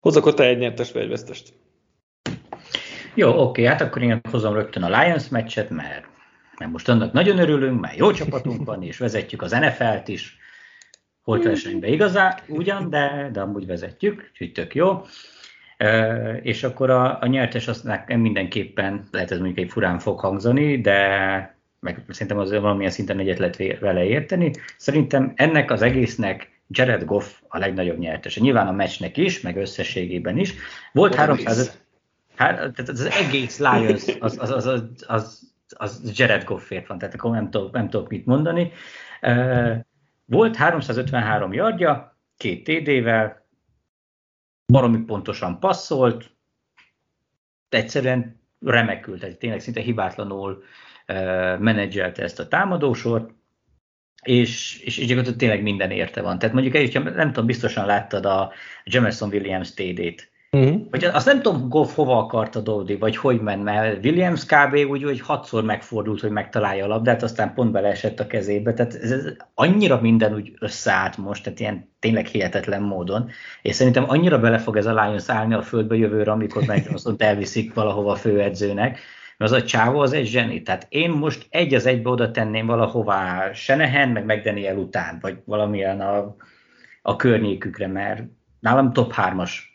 S1: Hozz akkor te egy nyertes vagy egy vesztest.
S2: Jó, oké, hát akkor én hozom rögtön a Lions meccset, mert, mert most annak nagyon örülünk, mert jó csapatunk van, és vezetjük az NFL-t is, Holt versenyben igazán, ugyan, de, de amúgy vezetjük, úgyhogy tök jó és akkor a, a nyertes azt mindenképpen, lehet ez mondjuk egy furán fog hangzani, de meg szerintem az valamilyen szinten egyet lehet vele érteni. Szerintem ennek az egésznek Jared Goff a legnagyobb nyertes. Nyilván a meccsnek is, meg összességében is. Volt 300, tehát az egész Lions az, az, az, az, az, az Jared Goffért van, tehát akkor nem tudok, nem tudok mit mondani. Volt 353 yardja, két TD-vel, baromi pontosan passzolt, egyszerűen remekült, tehát tényleg szinte hibátlanul uh, menedzselte ezt a támadósort, és, és, és gyakorlatilag tényleg minden érte van. Tehát mondjuk, hogyha nem tudom, biztosan láttad a Jameson Williams TD-t, Uh-huh. Vagy azt nem tudom, Goff hova akarta dobni, vagy hogy ment, mert Williams kb. úgy, hogy hatszor megfordult, hogy megtalálja a labdát, aztán pont beleesett a kezébe. Tehát ez, ez annyira minden úgy összeállt most, tehát ilyen tényleg hihetetlen módon. És szerintem annyira bele fog ez a Lions állni a földbe jövőre, amikor meg azt elviszik valahova a főedzőnek, mert az a csávó az egy zseni. Tehát én most egy az egybe oda tenném valahová Senehen, meg McDaniel után, vagy valamilyen a, a környékükre, mert nálam top 3-as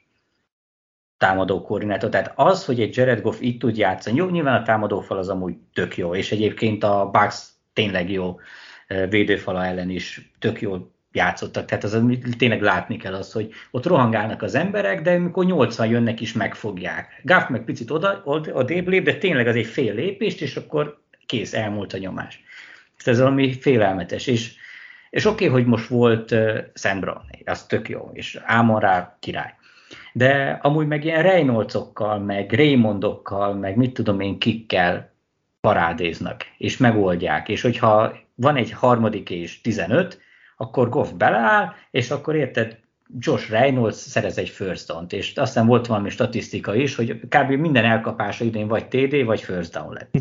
S2: támadó koordinátor. Tehát az, hogy egy Jared Goff itt tud játszani, jó, nyilván a támadófal az amúgy tök jó, és egyébként a Bucks tényleg jó védőfala ellen is tök jó játszottak. Tehát az, tényleg látni kell azt, hogy ott rohangálnak az emberek, de amikor 80 jönnek is megfogják. Gaff meg picit oda, oda lép, de tényleg az egy fél lépést, és akkor kész, elmúlt a nyomás. Tehát ez valami félelmetes. És, és oké, okay, hogy most volt uh, Sam Brown, az tök jó, és Ámon rá király de amúgy meg ilyen Reynolds-okkal, meg Raymondokkal, meg mit tudom én kikkel parádéznak, és megoldják, és hogyha van egy harmadik és 15, akkor Goff beleáll, és akkor érted, Josh Reynolds szerez egy first down-t, és aztán volt valami statisztika is, hogy kb. minden elkapása idén vagy TD, vagy first down lett.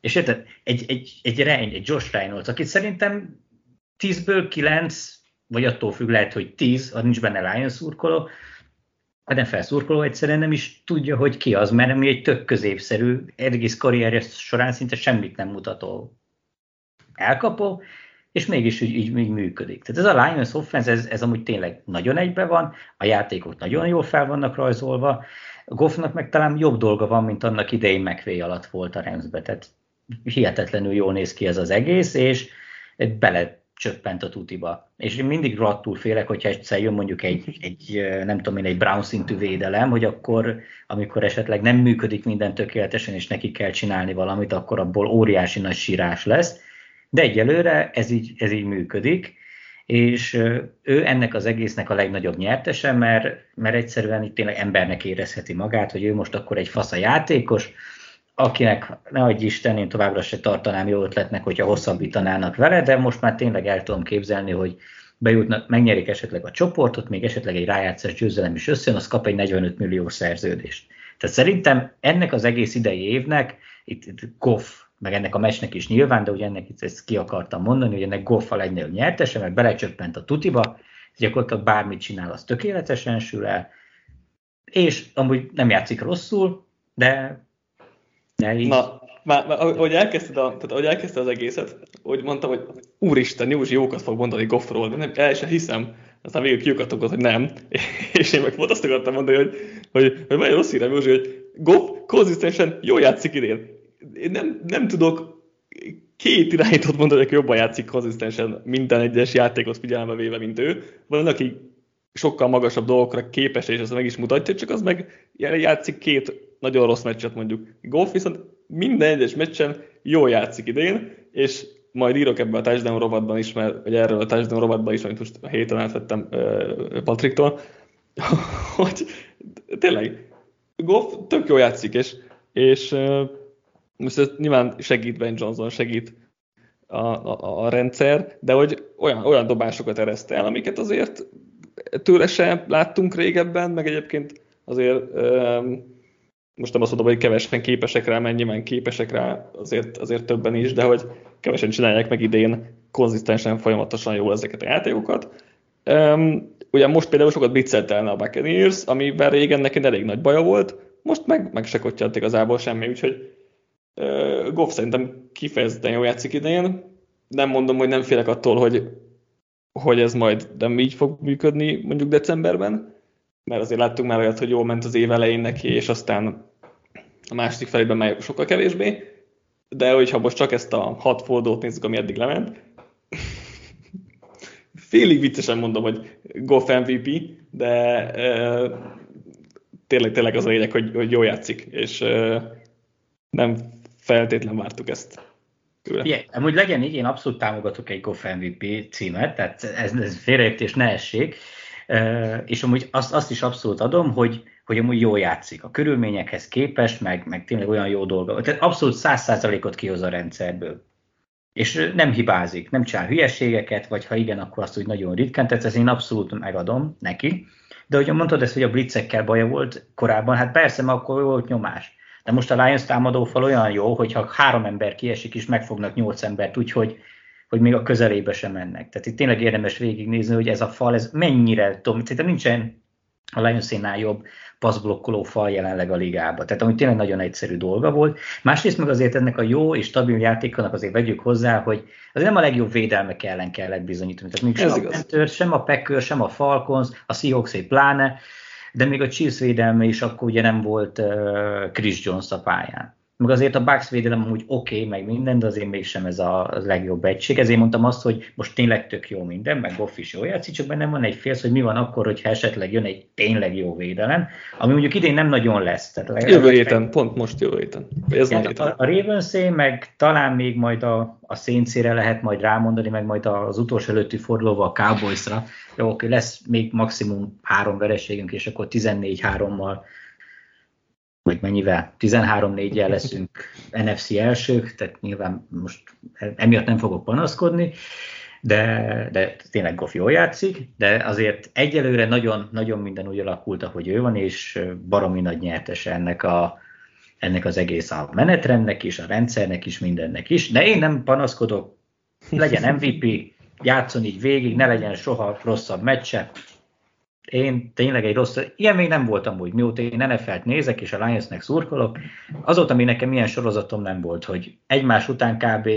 S2: és érted, egy, egy, egy, Reyn, egy Josh Reynolds, akit szerintem 10-ből 9, vagy attól függ, lehet, hogy 10, ha nincs benne Lions szurkoló, NFL szurkoló egyszerűen nem is tudja, hogy ki az, mert ami egy tök középszerű, egész karrierje során szinte semmit nem mutató elkapó, és mégis így, így, így működik. Tehát ez a Lions offense, ez, ez amúgy tényleg nagyon egybe van, a játékok nagyon jól fel vannak rajzolva, Goffnak meg talán jobb dolga van, mint annak idején McVay alatt volt a Ramsbe, tehát hihetetlenül jól néz ki ez az egész, és bele csöppent a tutiba. És én mindig rohadtul félek, hogyha egyszer jön mondjuk egy, egy, nem tudom én, egy Brown szintű védelem, hogy akkor, amikor esetleg nem működik minden tökéletesen, és neki kell csinálni valamit, akkor abból óriási nagy sírás lesz. De egyelőre ez így, ez így működik, és ő ennek az egésznek a legnagyobb nyertese, mert, mert egyszerűen itt tényleg embernek érezheti magát, hogy ő most akkor egy fasz a játékos, akinek, ne adj Isten, én továbbra se tartanám jó ötletnek, hogyha hosszabbítanának vele, de most már tényleg el tudom képzelni, hogy bejutnak, megnyerik esetleg a csoportot, még esetleg egy rájátszás győzelem is összejön, az kap egy 45 millió szerződést. Tehát szerintem ennek az egész idei évnek, itt, itt Goff, meg ennek a meccsnek is nyilván, de ugye ennek itt ezt ki akartam mondani, hogy ennek Goff a legnagyobb nyertese, mert belecsöppent a tutiba, gyakorlatilag bármit csinál, az tökéletesen sül el, és amúgy nem játszik rosszul, de
S1: így... Na, már, már, ahogy, elkezdted a, tehát, ahogy elkezdted az egészet, úgy mondtam, hogy úristen, Józsi jókat fog mondani Goffról, de nem, el sem hiszem. Aztán végül kiukatok, hogy nem. És én meg pont azt akartam mondani, hogy, hogy, hogy nagyon rossz hírem, Józsi, hogy Goff konzisztensen jól játszik idén. Én nem, nem tudok két irányítót mondani, hogy jobban játszik konzisztensen minden egyes játékot figyelembe véve, mint ő. Van, aki sokkal magasabb dolgokra képes, és ezt meg is mutatja, csak az meg játszik két nagyon rossz meccset mondjuk. Golf viszont minden egyes meccsen jól játszik idén, és majd írok ebben a touchdown rovatban is, mert, vagy erről a touchdown rovatban is, amit most a héten átvettem Patriktól, hogy tényleg Golf tök jól játszik, és, és most ez nyilván segít Ben Johnson, segít a, a, a rendszer, de hogy olyan, olyan dobásokat ereszt el, amiket azért tőle se láttunk régebben, meg egyébként azért um, most nem azt mondom, hogy kevesen képesek rá, mennyiben képesek rá, azért, azért többen is, de hogy kevesen csinálják meg idén konzisztensen, folyamatosan jól ezeket a játékokat. Um, ugye most például sokat blitzeltelne a Buccaneers, amiben régen neki elég nagy baja volt, most meg, meg se kottyadt igazából semmi, úgyhogy uh, Goff szerintem kifejezetten jól játszik idén. Nem mondom, hogy nem félek attól, hogy, hogy ez majd nem így fog működni mondjuk decemberben, mert azért láttunk már olyat, hogy jól ment az év elején neki, és aztán a második felében már sokkal kevésbé, de hogyha most csak ezt a hat fordót nézzük, ami eddig lement, félig viccesen mondom, hogy Goff MVP, de e, tényleg, tényleg az a lényeg, hogy, hogy jól játszik, és e, nem feltétlen vártuk ezt.
S2: Igen, amúgy legyen így, én abszolút támogatok egy Goff MVP címet, tehát ez, ez félreértés ne essék, és amúgy azt, azt is abszolút adom, hogy, hogy amúgy jól játszik. A körülményekhez képest, meg, meg tényleg olyan jó dolga. Tehát abszolút száz százalékot kihoz a rendszerből. És nem hibázik, nem csinál hülyeségeket, vagy ha igen, akkor azt úgy nagyon ritkán, tehát ezt én abszolút megadom neki. De hogy mondtad ezt, hogy a blitzekkel baja volt korábban, hát persze, mert akkor volt nyomás. De most a Lions támadófal olyan jó, hogyha három ember kiesik, és megfognak nyolc embert, úgyhogy hogy még a közelébe sem mennek. Tehát itt tényleg érdemes végignézni, hogy ez a fal, ez mennyire, tudom, tehát nincsen a Lionsénál jobb passzblokkoló fal jelenleg a ligában. Tehát ami tényleg nagyon egyszerű dolga volt. Másrészt meg azért ennek a jó és stabil játékonak azért vegyük hozzá, hogy az nem a legjobb védelmek ellen kellett bizonyítani. Tehát nincs sem a Panthers, sem a Packers, sem a Falcons, a seahawks pláne, de még a Chiefs védelme is akkor ugye nem volt uh, Chris Jones a pályán meg azért a Bucks védelem amúgy oké, okay, meg minden, de azért mégsem ez a legjobb egység. Ezért mondtam azt, hogy most tényleg tök jó minden, meg Goff is jó játszik, csak bennem van egy félsz, hogy mi van akkor, hogyha esetleg jön egy tényleg jó védelem, ami mondjuk idén nem nagyon lesz.
S1: Tehát jövő héten, meg... pont most jövő héten.
S2: Ez héten. A, a ravens meg talán még majd a, a széncére lehet majd rámondani, meg majd az utolsó előtti fordulóval a Cowboysra. Jó, oké, lesz még maximum három vereségünk, és akkor 14-3-mal vagy mennyivel, 13-4-jel leszünk NFC elsők, tehát nyilván most emiatt nem fogok panaszkodni, de, de tényleg Goff jól játszik, de azért egyelőre nagyon, nagyon minden úgy alakult, ahogy ő van, és baromi nagy nyertes ennek, a, ennek az egész a menetrendnek is, a rendszernek is, mindennek is, de én nem panaszkodok, legyen MVP, játszon így végig, ne legyen soha rosszabb meccse, én tényleg egy rossz, ilyen még nem voltam úgy, mióta én NFL-t nézek, és a Lionsnek szurkolok, azóta még nekem ilyen sorozatom nem volt, hogy egymás után kb.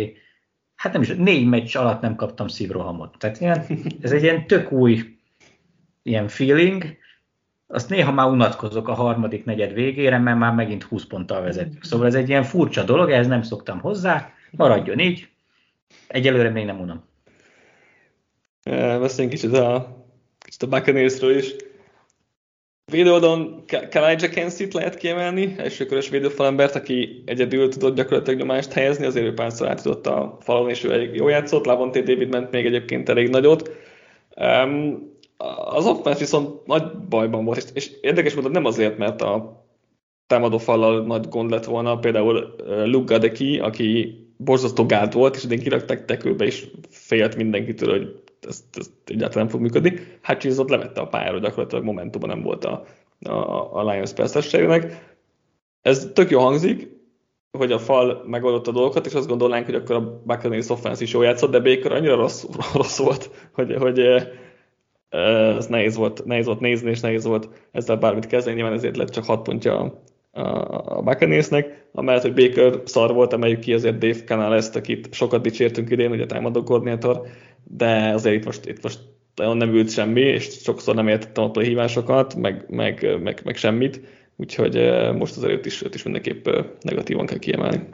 S2: hát nem is, négy meccs alatt nem kaptam szívrohamot. Tehát ilyen, ez egy ilyen tök új ilyen feeling, azt néha már unatkozok a harmadik negyed végére, mert már megint 20 ponttal vezetünk. Szóval ez egy ilyen furcsa dolog, ehhez nem szoktam hozzá, maradjon így. Egyelőre még nem unom.
S1: Beszéljünk kicsit a, a Buccaneersről is. Védőoldalon Kalijah Kensit lehet kiemelni, elsőkörös védőfalembert, aki egyedül tudott gyakorlatilag nyomást helyezni, azért ő párszor át tudott a falon, és ő elég jó játszott, Lavonte David ment még egyébként elég nagyot. Um, az offense viszont nagy bajban volt, és, és érdekes módon nem azért, mert a támadó fallal nagy gond lett volna, például Luke Gadeki, aki borzasztó gát volt, és idén kirakták tekülbe, és félt mindenkitől, hogy ez, ez egyáltalán nem fog működni. Hát ott levette a pályára, gyakorlatilag momentumban nem volt a, a, a Lions percességnek. Ez tök jó hangzik, hogy a fal megoldotta a dolgokat, és azt gondolnánk, hogy akkor a Buccaneers offense is jól játszott, de Baker annyira rossz, rossz volt, hogy, hogy ez nehéz volt, nehéz volt nézni, és nehéz volt ezzel bármit kezdeni, nyilván ezért lett csak 6 pontja a, a Buccaneersnek, amellett, hogy Baker szar volt, emeljük ki azért Dave Canales-t, akit sokat dicsértünk idén, ugye támadó koordinátor, de azért itt most, itt most nagyon nem ült semmi, és sokszor nem értettem a hívásokat, meg, meg, meg, meg semmit, úgyhogy most azért őt is, is mindenképp negatívan kell kiemelni.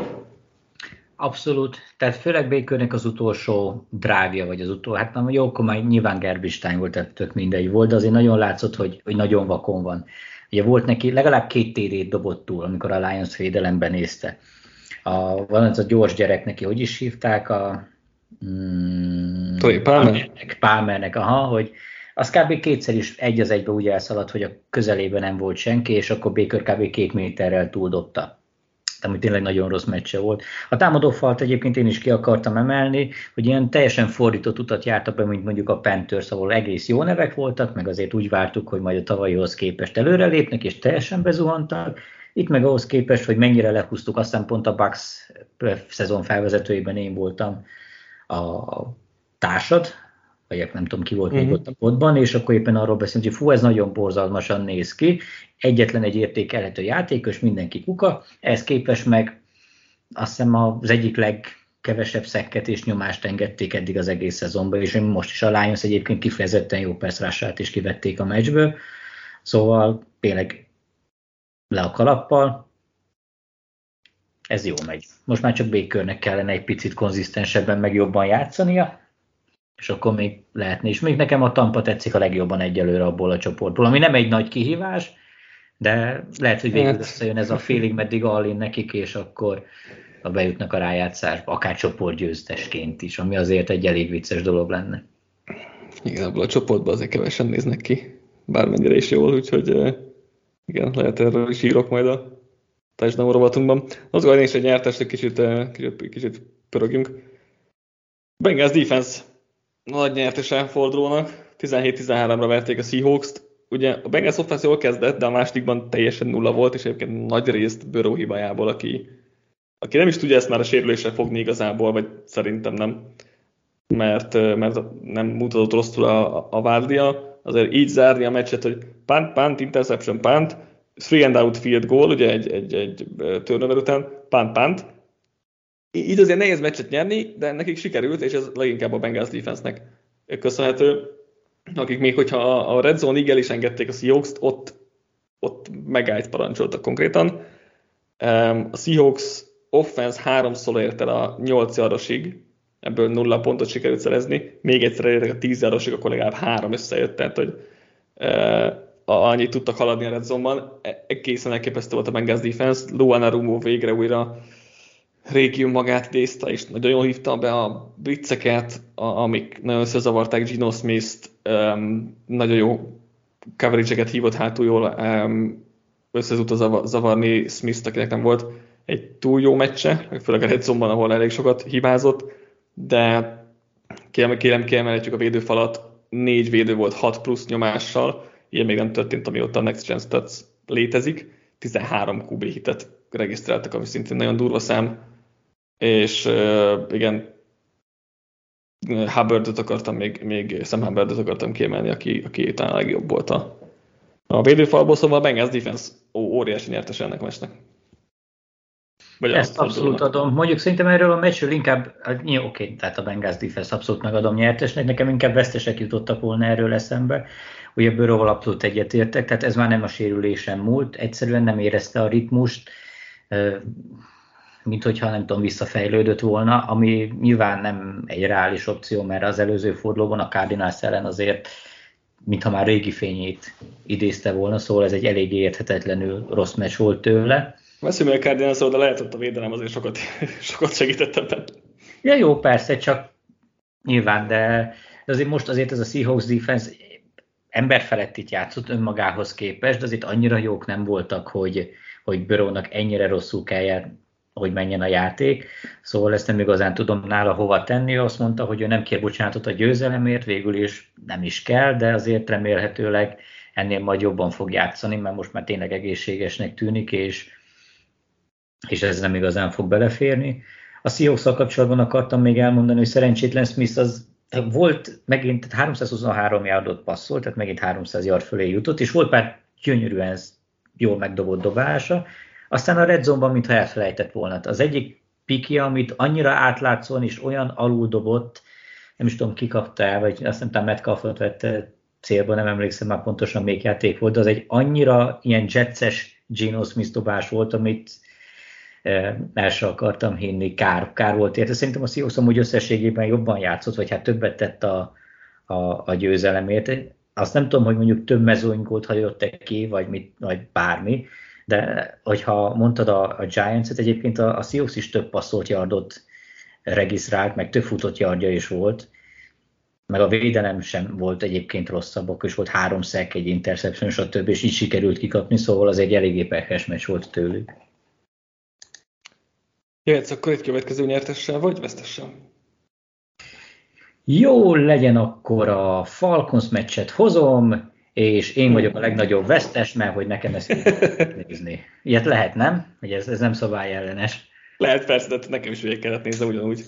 S2: Abszolút. Tehát főleg Bakernek az utolsó drávja, vagy az utolsó, hát nem jó, akkor már nyilván Gerbistein volt, tehát tök mindegy volt, de azért nagyon látszott, hogy, hogy nagyon vakon van. Ugye volt neki, legalább két TD-t dobott túl, amikor a Lions védelemben nézte. A, van az a gyors gyerek neki, hogy is hívták, a
S1: mm, Palmer? Palmernek,
S2: Palmernek, aha, hogy az kb. kétszer is egy az egybe úgy elszaladt, hogy a közelében nem volt senki, és akkor Baker kb. két méterrel túldobta ami tényleg nagyon rossz meccse volt. A támadó falt egyébként én is ki akartam emelni, hogy ilyen teljesen fordított utat jártak be, mint mondjuk a Panthers, ahol egész jó nevek voltak, meg azért úgy vártuk, hogy majd a tavalyihoz képest előre lépnek, és teljesen bezuhantak. Itt meg ahhoz képest, hogy mennyire lehúztuk, aztán pont a Bucks szezon felvezetőjében én voltam a társad, vagy nem tudom ki volt uh-huh. még mhm. ott a podban, és akkor éppen arról beszélünk, hogy fú, ez nagyon borzalmasan néz ki, egyetlen egy értékelhető játékos, mindenki kuka, ehhez képest meg azt hiszem az egyik legkevesebb szekket és nyomást engedték eddig az egész szezonban, és most is a Lions egyébként kifejezetten jó percrását is kivették a meccsből, szóval tényleg le a kalappal, ez jó megy. Most már csak Bakernek kellene egy picit konzisztensebben meg jobban játszania, és akkor még lehetne. És még nekem a Tampa tetszik a legjobban egyelőre abból a csoportból, ami nem egy nagy kihívás, de lehet, hogy végül hát. összejön ez a félig meddig Alin nekik, és akkor a bejutnak a rájátszásba, akár csoportgyőztesként is, ami azért egy elég vicces dolog lenne.
S1: Igen, abból a csoportban azért kevesen néznek ki, bármennyire is jól, úgyhogy igen, lehet erről is írok majd a touchdown rovatunkban. Az olyan is egy nyertest, egy kicsit, kicsit, kicsit pörögjünk. Bengals defense nagy nyertese fordulónak, 17-13-ra verték a Seahawks-t, ugye a Bengals offense jól kezdett, de a másodikban teljesen nulla volt, és egyébként nagy részt Burrow hibájából, aki, aki nem is tudja ezt már a sérülésre fogni igazából, vagy szerintem nem, mert, mert nem mutatott rosszul a, a várdia, azért így zárni a meccset, hogy punt, punt, interception, punt, three and out field goal, ugye egy, egy, egy turnover után, punt, punt, így azért nehéz meccset nyerni, de nekik sikerült, és ez leginkább a Bengals defense-nek köszönhető. Akik még hogyha a Red Zone-ig is engedték a seahawks ott, ott megállt parancsoltak konkrétan. A Seahawks offense háromszor ért el a 8 yardosig, ebből nulla pontot sikerült szerezni, még egyszer elértek a 10 yardosig, akkor legalább három összejött, tehát hogy annyit tudtak haladni a Red Zone-ban. E, egészen elképesztő volt a Bengals defense, Luana Rumo végre újra régium magát idézte, és nagyon jól hívta be a blitzeket, amik nagyon összezavarták Gino Smith-t, um, nagyon jó coverage hívott hátul jól, um, össze tudta zavarni Smith-t, akinek nem volt egy túl jó meccse, főleg a Red ahol elég sokat hibázott, de kérem, kérem kiemelhetjük a védőfalat, négy védő volt 6 plusz nyomással, ilyen még nem történt, amióta a Next Gen Stats létezik, 13 QB hitet regisztráltak, ami szintén nagyon durva szám, és igen, Hubbardot akartam még, még Sam Hubbardot akartam kiemelni, aki, aki talán a legjobb volt a, a védőfalból, szóval a Bengals defense ó, óriási nyertes ennek a meccsnek.
S2: Vagy Ezt abszolút adom. Mondjuk szerintem erről a meccsről inkább, hát, oké, okay, tehát a Bengals defense abszolút megadom nyertesnek, nekem inkább vesztesek jutottak volna erről eszembe. Ugye Bőróval abszolút egyetértek, tehát ez már nem a sérülésen múlt, egyszerűen nem érezte a ritmust, mint hogyha nem tudom, visszafejlődött volna, ami nyilván nem egy reális opció, mert az előző fordulóban a Cardinals ellen azért mintha már régi fényét idézte volna, szóval ez egy eléggé érthetetlenül rossz meccs volt tőle.
S1: Veszünk meg Cardinals de lehet, hogy a védelem azért sokat, sokat segített ebben.
S2: Ja, jó, persze, csak nyilván, de, de azért most azért ez a Seahawks defense ember felett itt játszott önmagához képest, de azért annyira jók nem voltak, hogy, hogy Börónak ennyire rosszul kell hogy menjen a játék, szóval ezt nem igazán tudom nála hova tenni. Azt mondta, hogy ő nem kér bocsánatot a győzelemért, végül is nem is kell, de azért remélhetőleg ennél majd jobban fog játszani, mert most már tényleg egészségesnek tűnik, és, és ez nem igazán fog beleférni. A seahawks kapcsolatban akartam még elmondani, hogy szerencsétlen Smith az volt megint, tehát 323 yardot passzolt, tehát megint 300 yard fölé jutott, és volt pár gyönyörűen jól megdobott dobása, aztán a Red Zone-ban, mintha elfelejtett volna. Az egyik piki, amit annyira átlátszóan és olyan alul dobott, nem is tudom, ki kapta el, vagy azt nem tudom, Metcalfot vette célba, nem emlékszem már pontosan még játék volt, de az egy annyira ilyen jetses Geno Smith dobás volt, amit el sem akartam hinni, kár, kár volt érte. Szerintem a Seahawks amúgy összességében jobban játszott, vagy hát többet tett a, a, a győzelemért. Azt nem tudom, hogy mondjuk több mezőnykót hagyott ki, vagy, mit, vagy bármi, de hogyha mondtad a, a Giants-et, egyébként a, a Seahawks is több passzolt yardot regisztrált, meg több futott yardja is volt, meg a védelem sem volt egyébként rosszabb, akkor is volt három szek, egy interception, stb. és így sikerült kikapni, szóval az egy eléggé pekes meccs volt tőlük.
S1: Jöhetsz akkor egy következő nyertessel, vagy vesztessel?
S2: Jó, legyen akkor a Falcons meccset hozom, és én vagyok a legnagyobb vesztes, mert hogy nekem ezt nézni. Ilyet lehet, nem? Hogy ez, ez nem szabályellenes.
S1: Lehet persze, de nekem is végig kellett nézni ugyanúgy.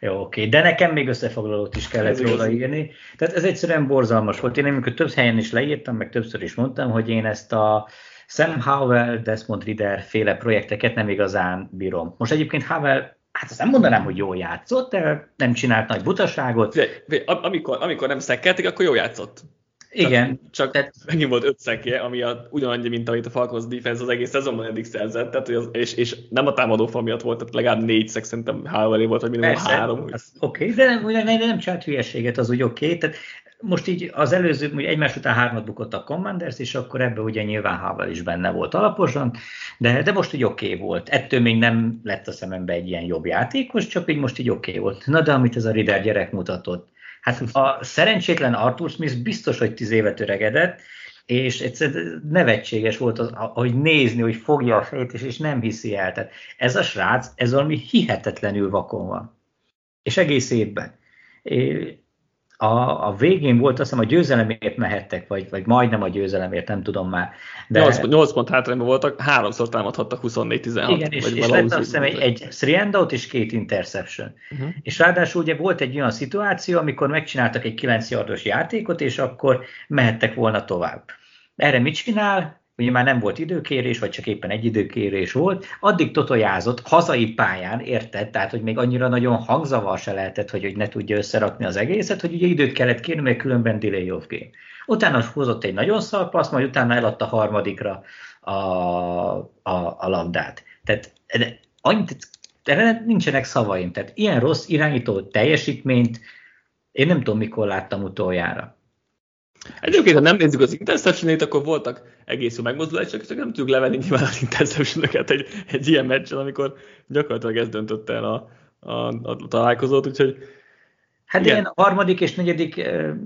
S2: Jó, oké, de nekem még összefoglalót is kellett ez róla írni. Tehát ez egyszerűen borzalmas volt. Én amikor több helyen is leírtam, meg többször is mondtam, hogy én ezt a Sam Howell, Desmond Rider féle projekteket nem igazán bírom. Most egyébként Howell hát azt nem mondanám, hogy jól játszott, de nem csinált nagy butaságot.
S1: Amikor, amikor nem szekkelték, akkor jól játszott.
S2: Igen.
S1: Csak, csak tehát... megint volt öt szekje, ami a, ugyanannyi, mint amit a Falcons defense az egész szezonban eddig szerzett, tehát, az, és, és, nem a támadó fal miatt volt, tehát legalább négy szek szerintem Howell volt, vagy minimum Persze, három. Oké,
S2: okay, de nem, nem, nem csinált hülyeséget, az úgy oké. Okay. Tehát most így az előző, hogy egymás után hármat bukott a Commanders, és akkor ebbe ugye nyilván Howell is benne volt alaposan, de, de most úgy oké okay volt. Ettől még nem lett a szemembe egy ilyen jobb játékos, csak így most így oké okay volt. Na de amit ez a Rider gyerek mutatott, Hát a szerencsétlen Arthur Smith biztos, hogy tíz évet öregedett, és egyszerűen nevetséges volt az, hogy nézni, hogy fogja a fejét, és, és nem hiszi el. Tehát ez a srác, ez valami hihetetlenül vakon van. És egész évben a, a végén volt, azt hiszem a győzelemért mehettek, vagy, vagy majdnem a győzelemért, nem tudom már.
S1: De... 8, 8 pont hátrányban voltak, háromszor támadhattak 24-16.
S2: Igen, és, és lett azt hiszem egy, egy three out és két interception. Uh-huh. És ráadásul ugye volt egy olyan szituáció, amikor megcsináltak egy 9 yardos játékot, és akkor mehettek volna tovább. Erre mit csinál? Ugye már nem volt időkérés, vagy csak éppen egy időkérés volt, addig totojázott hazai pályán, érted? Tehát, hogy még annyira nagyon hangzavar se lehetett, hogy, hogy ne tudja összerakni az egészet, hogy ugye időt kellett kérni, mert különben delay of game. Utána hozott egy nagyon szarpaszt, majd utána eladta harmadikra a, a, a labdát. Tehát de, erre nincsenek szavaim. Tehát ilyen rossz irányító teljesítményt én nem tudom, mikor láttam utoljára.
S1: Egyébként, ha nem nézzük az interception akkor voltak egész jó megmozdulások, csak nem tudjuk levenni nyilván az interception egy, egy ilyen meccsen, amikor gyakorlatilag ez döntött el a, a, a találkozót, úgyhogy
S2: Hát igen. ilyen a harmadik és negyedik e,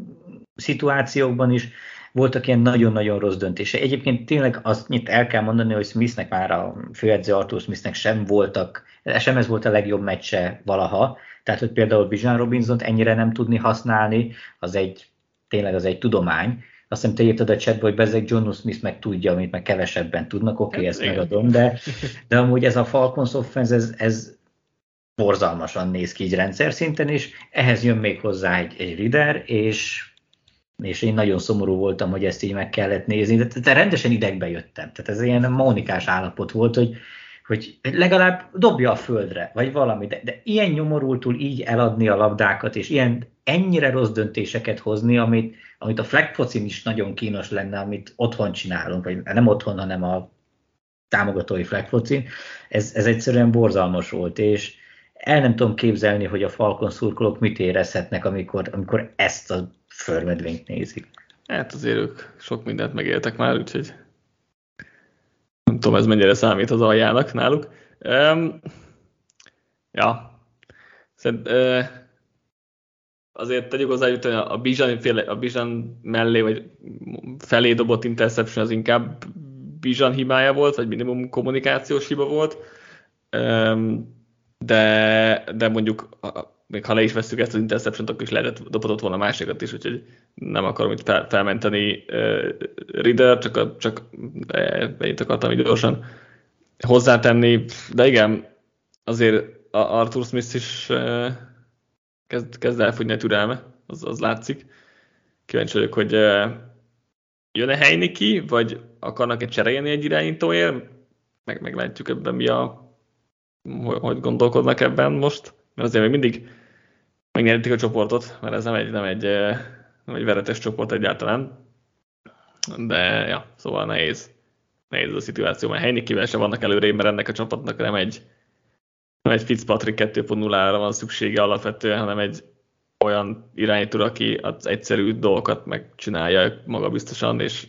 S2: szituációkban is voltak ilyen nagyon-nagyon rossz döntése. Egyébként tényleg azt itt el kell mondani, hogy Smithnek már a főedző Arthur Smithnek sem voltak, sem ez volt a legjobb meccse valaha, tehát hogy például Bijan Robinson ennyire nem tudni használni, az egy tényleg az egy tudomány. Azt hiszem, te írtad a chatba, hogy bezeg John Smith meg tudja, amit meg kevesebben tudnak, oké, okay, ezt Igen. megadom, de, de amúgy ez a Falcons offense, ez, ez borzalmasan néz ki így rendszer szinten is. Ehhez jön még hozzá egy, egy Rider, és, és én nagyon szomorú voltam, hogy ezt így meg kellett nézni, de, de rendesen idegbe jöttem. Tehát ez ilyen mónikás állapot volt, hogy hogy legalább dobja a földre, vagy valami, de, de ilyen nyomorultul így eladni a labdákat, és ilyen ennyire rossz döntéseket hozni, amit, amit a flag focin is nagyon kínos lenne, amit otthon csinálunk, vagy nem otthon, hanem a támogatói flag focin, ez, ez egyszerűen borzalmas volt, és el nem tudom képzelni, hogy a Falcon szurkolók mit érezhetnek, amikor, amikor ezt a förmedvényt nézik.
S1: Hát azért ők sok mindent megéltek már, úgyhogy nem tudom, ez mennyire számít az aljának náluk. Um, ja, Szerint, uh, azért tegyük hozzá, hogy a Bijan, a Bijan mellé, vagy felé dobott interception az inkább Bijan hibája volt, vagy minimum kommunikációs hiba volt. De, de mondjuk még ha le is veszük ezt az interception akkor is lehetett dobhatott volna másikat is, úgyhogy nem akarom itt fel, felmenteni uh, Ritter, csak, csak ennyit akartam így gyorsan hozzátenni, de igen, azért Arthur Smith is uh, kezd, kezd elfogyni a türelme, az, az látszik. Kíváncsi vagyok, hogy uh, jön-e ki, vagy akarnak-e cserélni egy irányítóért, meg meglátjuk ebben mi a hogy gondolkodnak ebben most, mert azért még mindig megnyerték a csoportot, mert ez nem egy, nem egy, nem egy veretes csoport egyáltalán. De ja, szóval nehéz, nehéz a szituáció, mert Heinikivel sem vannak előrébb, mert ennek a csapatnak nem egy, nem egy Fitzpatrick 2.0-ra van szüksége alapvetően, hanem egy olyan irányító, aki az egyszerű dolgokat megcsinálja maga biztosan, és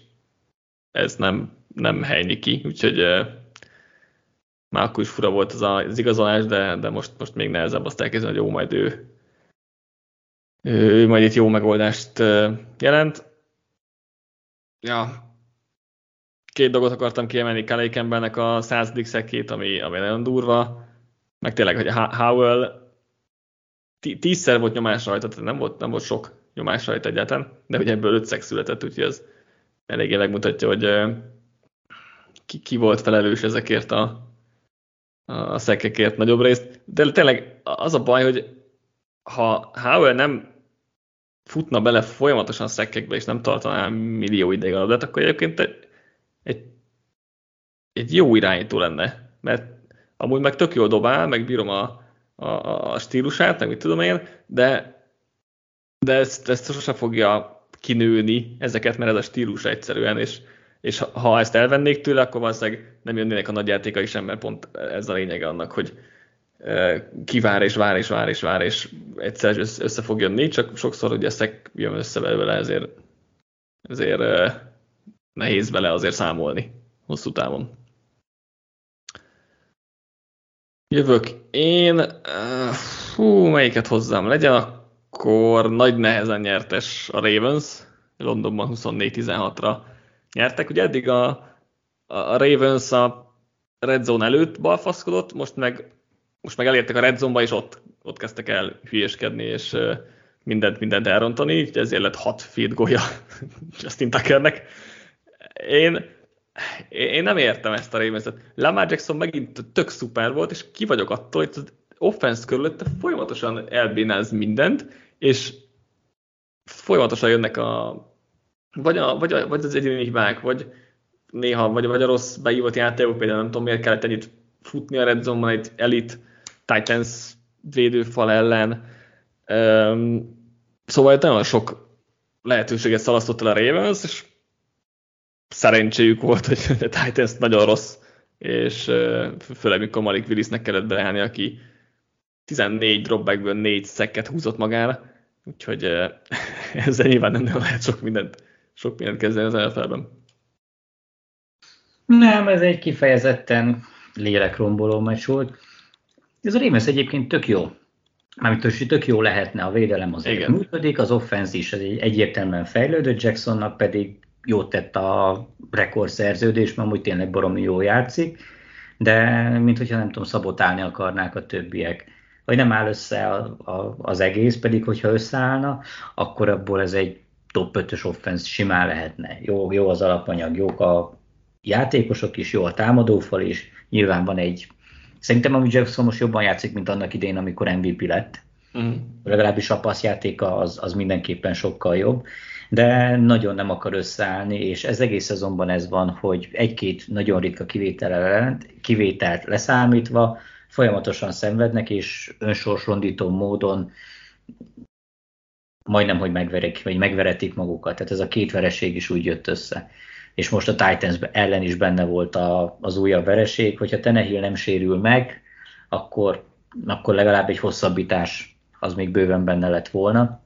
S1: ez nem, nem Heiniki, úgyhogy már akkor is fura volt az, az igazolás, de, de most, most még nehezebb azt elkezdeni, hogy jó, majd ő, ő majd itt jó megoldást jelent. Ja, két dolgot akartam kiemelni Kelly Campbellnek a századik szekét, ami, ami nagyon durva, meg tényleg, hogy Howell tízszer volt nyomás rajta, tehát nem volt, nem volt sok nyomás rajta egyáltalán, de hogy ebből öt született, úgyhogy ez eléggé megmutatja, hogy ki, ki volt felelős ezekért a, a szekekért nagyobb részt. De tényleg az a baj, hogy ha Howell nem futna bele folyamatosan szekekbe, és nem tartaná millió ideig a labdát, akkor egyébként egy, egy, egy jó irányító lenne. Mert amúgy meg tök jól dobál, meg bírom a, a, a stílusát, meg mit tudom én, de, de ezt, ezt sosem fogja kinőni ezeket, mert ez a stílus egyszerűen, és és ha ezt elvennék tőle, akkor valószínűleg nem jönnének a nagy játékai sem, mert pont ez a lényege annak, hogy kivár és vár és vár és vár, és egyszer össze fog jönni, csak sokszor ugye ezek jön össze vele, ezért, ezért nehéz vele azért számolni hosszú távon. Jövök én, fú, melyiket hozzám legyen, akkor nagy nehezen nyertes a Ravens, Londonban 24-16-ra nyertek. Ugye eddig a, a Ravens a Red Zone előtt balfaszkodott, most meg, most meg elértek a Red Zone-ba, és ott, ott kezdtek el hülyeskedni, és mindent, mindent elrontani, így ezért lett hat feed golya Justin Tuckernek. Én, én nem értem ezt a Ravens-et. Lamar Jackson megint tök szuper volt, és ki vagyok attól, hogy az offense körülötte folyamatosan elbénáz mindent, és folyamatosan jönnek a vagy, a, vagy, a, vagy az egyéni hibák, vagy néha, vagy, vagy a rossz beívott játékok, például nem tudom, miért kellett ennyit futni a Red Zone-ban egy Elite Titans védőfal ellen. Um, szóval nagyon sok lehetőséget szalasztott el a Ravens, és szerencséjük volt, hogy a Titans nagyon rossz, és főleg mikor Malik Willisnek kellett beállni, aki 14 dropbackből 4 szekket húzott magára, úgyhogy ezzel nyilván nem lehet sok mindent sok mindent kezdeni az NFL-ben.
S2: Nem, ez egy kifejezetten lélekromboló meccs volt. Ez a Ravens egyébként tök jó. Mármint hogy tök jó lehetne, a védelem az Igen. működik, az offenz is egy egyértelműen fejlődött, Jacksonnak pedig jót tett a rekordszerződés, mert amúgy tényleg baromi jó játszik, de mint hogyha nem tudom, szabotálni akarnák a többiek. Vagy nem áll össze a, a, az egész, pedig hogyha összeállna, akkor abból ez egy top 5-ös offense simán lehetne. Jó, jó az alapanyag, jók a játékosok is, jó a támadófal is, nyilván van egy Szerintem ami Jackson most jobban játszik, mint annak idén, amikor MVP lett. Mm. Legalábbis a passzjátéka az, az mindenképpen sokkal jobb, de nagyon nem akar összeállni, és ez egész szezonban ez van, hogy egy-két nagyon ritka kivételt leszámítva folyamatosan szenvednek, és önsorsrondító módon majdnem, hogy megverik, vagy megveretik magukat. Tehát ez a két vereség is úgy jött össze. És most a Titans ellen is benne volt a, az újabb vereség, hogyha Tenehill nem sérül meg, akkor, akkor legalább egy hosszabbítás az még bőven benne lett volna.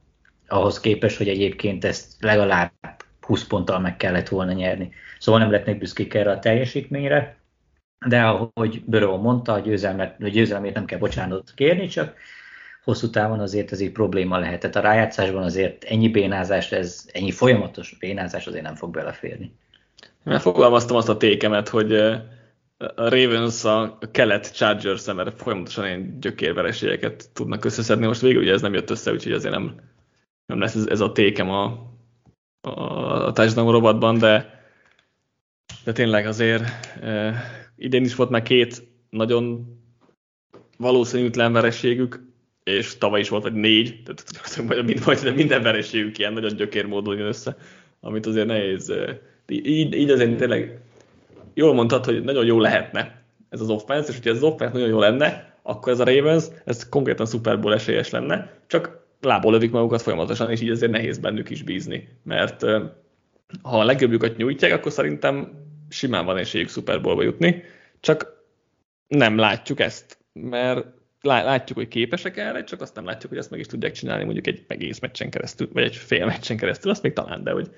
S2: Ahhoz képest, hogy egyébként ezt legalább 20 ponttal meg kellett volna nyerni. Szóval nem lettnek büszkék erre a teljesítményre, de ahogy Böró mondta, a győzelmet, a győzelmét nem kell bocsánatot kérni, csak hosszú távon azért ez egy probléma lehet. Tehát a rájátszásban azért ennyi bénázás, ez, ennyi folyamatos bénázás azért nem fog beleférni.
S1: Én fogalmaztam azt a tékemet, hogy a Ravens a kelet Chargers mert folyamatosan ilyen gyökérvereségeket tudnak összeszedni. Most végül ugye ez nem jött össze, úgyhogy azért nem, nem lesz ez, ez a tékem a, a, a touchdown rovatban, de, de tényleg azért e, idén is volt már két nagyon valószínűtlen vereségük, és tavaly is volt vagy négy, tehát mind, majd minden vereségük ilyen nagyon gyökér módon jön össze, amit azért nehéz. Így, így azért tényleg jól mondtad, hogy nagyon jó lehetne ez az offense, és hogyha ez az offense nagyon jó lenne, akkor ez a Ravens, ez konkrétan Super esélyes lenne, csak lából lövik magukat folyamatosan, és így azért nehéz bennük is bízni, mert ha a legjobbjukat nyújtják, akkor szerintem simán van esélyük Super Bowlba jutni, csak nem látjuk ezt, mert látjuk, hogy képesek erre, csak azt nem látjuk, hogy ezt meg is tudják csinálni mondjuk egy egész meccsen keresztül, vagy egy fél meccsen keresztül, azt még talán, de hogy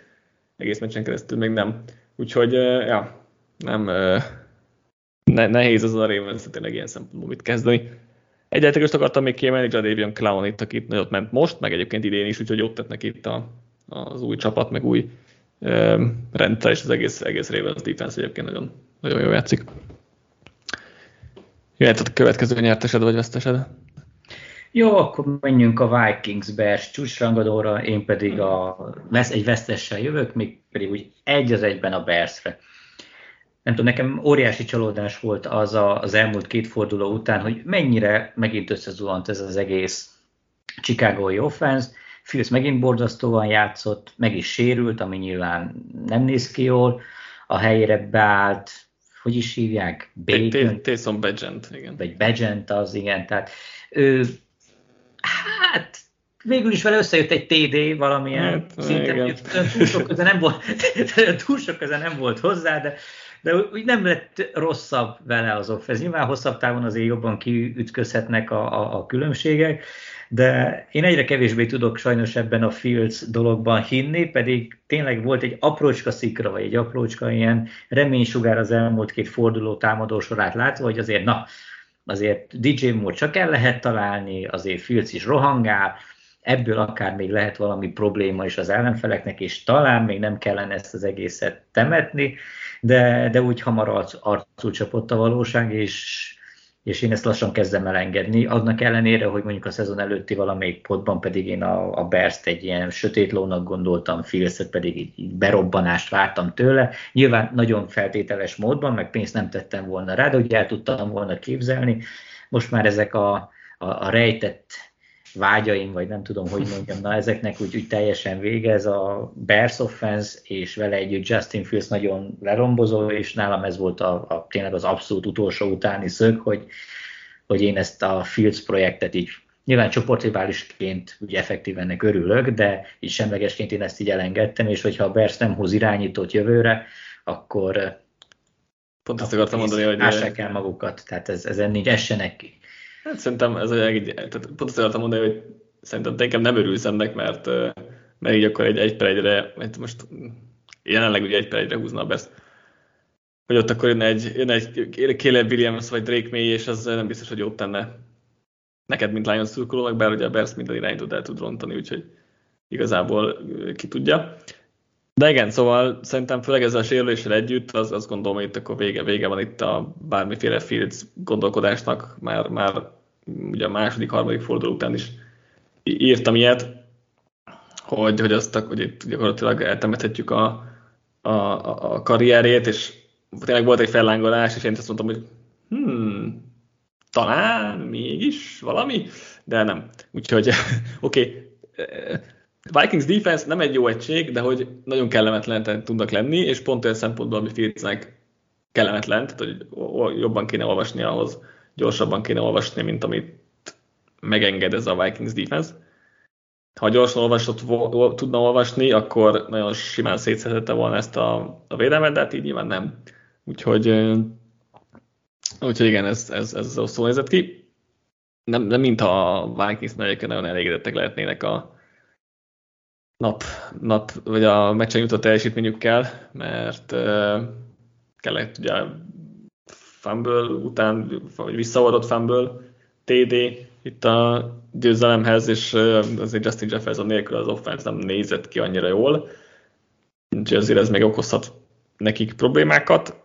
S1: egész meccsen keresztül még nem. Úgyhogy, ja, nem, ne, nehéz az a Ravens tényleg ilyen szempontból mit kezdeni. Egyáltalán akartam még kiemelni Jadavion Clown itt, aki nagyot ment most, meg egyébként idén is, úgyhogy ott tettnek itt a, az új csapat, meg új rendszer, és az egész, egész Ravens defense egyébként nagyon, nagyon jól játszik. Jöhet a következő nyertesed vagy vesztesed?
S2: Jó, akkor menjünk a Vikings Bears csúcsrangadóra, én pedig a, egy vesztessel jövök, még pedig úgy egy az egyben a Bearsre. Nem tudom, nekem óriási csalódás volt az a, az elmúlt két forduló után, hogy mennyire megint összezuhant ez az egész Chicago-i offense. Fields megint borzasztóan játszott, meg is sérült, ami nyilván nem néz ki jól. A helyére beállt hogy is hívják?
S1: Bacon? Taysom Begent, igen.
S2: Vagy Begent az, igen. Tehát ő, hát végül is vele összejött egy TD valamilyen hát, szinten, túl sok köze nem volt, túl sok köze nem volt hozzá, de, de úgy nem lett rosszabb vele az offense. Nyilván hosszabb távon azért jobban kiütközhetnek a, a, a különbségek, de én egyre kevésbé tudok sajnos ebben a Fields dologban hinni, pedig tényleg volt egy aprócska szikra, vagy egy aprócska ilyen reménysugár az elmúlt két forduló támadó sorát látva, hogy azért na, azért DJ Moore csak el lehet találni, azért Fields is rohangál, ebből akár még lehet valami probléma is az ellenfeleknek, és talán még nem kellene ezt az egészet temetni, de, de úgy hamar arc, arcul csapott a valóság, és és én ezt lassan kezdem elengedni, annak ellenére, hogy mondjuk a szezon előtti valamelyik potban pedig én a, a Berst egy ilyen sötét lónak gondoltam, Filszet pedig így berobbanást vártam tőle. Nyilván nagyon feltételes módban, meg pénzt nem tettem volna rá, de ugye el tudtam volna képzelni. Most már ezek a, a, a rejtett vágyaim, vagy nem tudom, hogy mondjam, na ezeknek úgy, úgy teljesen vége, ez a Bears offense, és vele együtt Justin Fields nagyon lerombozó, és nálam ez volt a, a tényleg az abszolút utolsó utáni szög, hogy, hogy én ezt a Fields projektet így nyilván csoportriválisként ugye effektíven ennek örülök, de így semlegesként én ezt így elengedtem, és hogyha a Bears nem hoz irányítót jövőre, akkor
S1: Pont azt akartam mondani, hogy...
S2: Ássák el magukat, tehát ez, ezen nincs, essenek ki.
S1: Hát szerintem ez egy, tehát pont azt akartam mondani, hogy szerintem te nem örülsz ennek, mert, mert így akkor egy, egy per egyre, most jelenleg ugye egy per egyre húzna a best, hogy ott akkor jönne egy, jönne egy Caleb Williams vagy Drake May, és az nem biztos, hogy jót tenne neked, mint Lions szurkolónak, bár ugye a Bears minden irányítót el tud rontani, úgyhogy igazából ki tudja. De igen, szóval szerintem főleg ezzel a sérüléssel együtt, az, azt gondolom, hogy itt akkor vége, vége van itt a bármiféle Fields gondolkodásnak, már, már ugye a második, harmadik forduló után is írtam ilyet, hogy, hogy azt, hogy itt gyakorlatilag eltemethetjük a, a, a karrierét, és tényleg volt egy fellángolás, és én azt mondtam, hogy hmm, talán mégis valami, de nem. Úgyhogy oké, okay. Vikings defense nem egy jó egység, de hogy nagyon kellemetlen tudnak lenni, és pont olyan szempontból, ami Fieldsnek kellemetlen, tehát hogy jobban kéne olvasni ahhoz, gyorsabban kéne olvasni, mint amit megenged ez a Vikings defense. Ha gyorsan olvasott, tudna olvasni, akkor nagyon simán szétszedette volna ezt a, a védelmet, de hát így nyilván nem. Úgyhogy, úgyhogy igen, ez, ez, ez rosszul nézett ki. Nem, nem mint a Vikings nagyon elégedettek lehetnének a nap, nap vagy a meccsen jutott teljesítményükkel, mert uh, kellett ugye fumble után, vagy visszaadott fumble, TD itt a győzelemhez, és azért Justin Jefferson nélkül az offense nem nézett ki annyira jól, úgyhogy azért ez még okozhat nekik problémákat.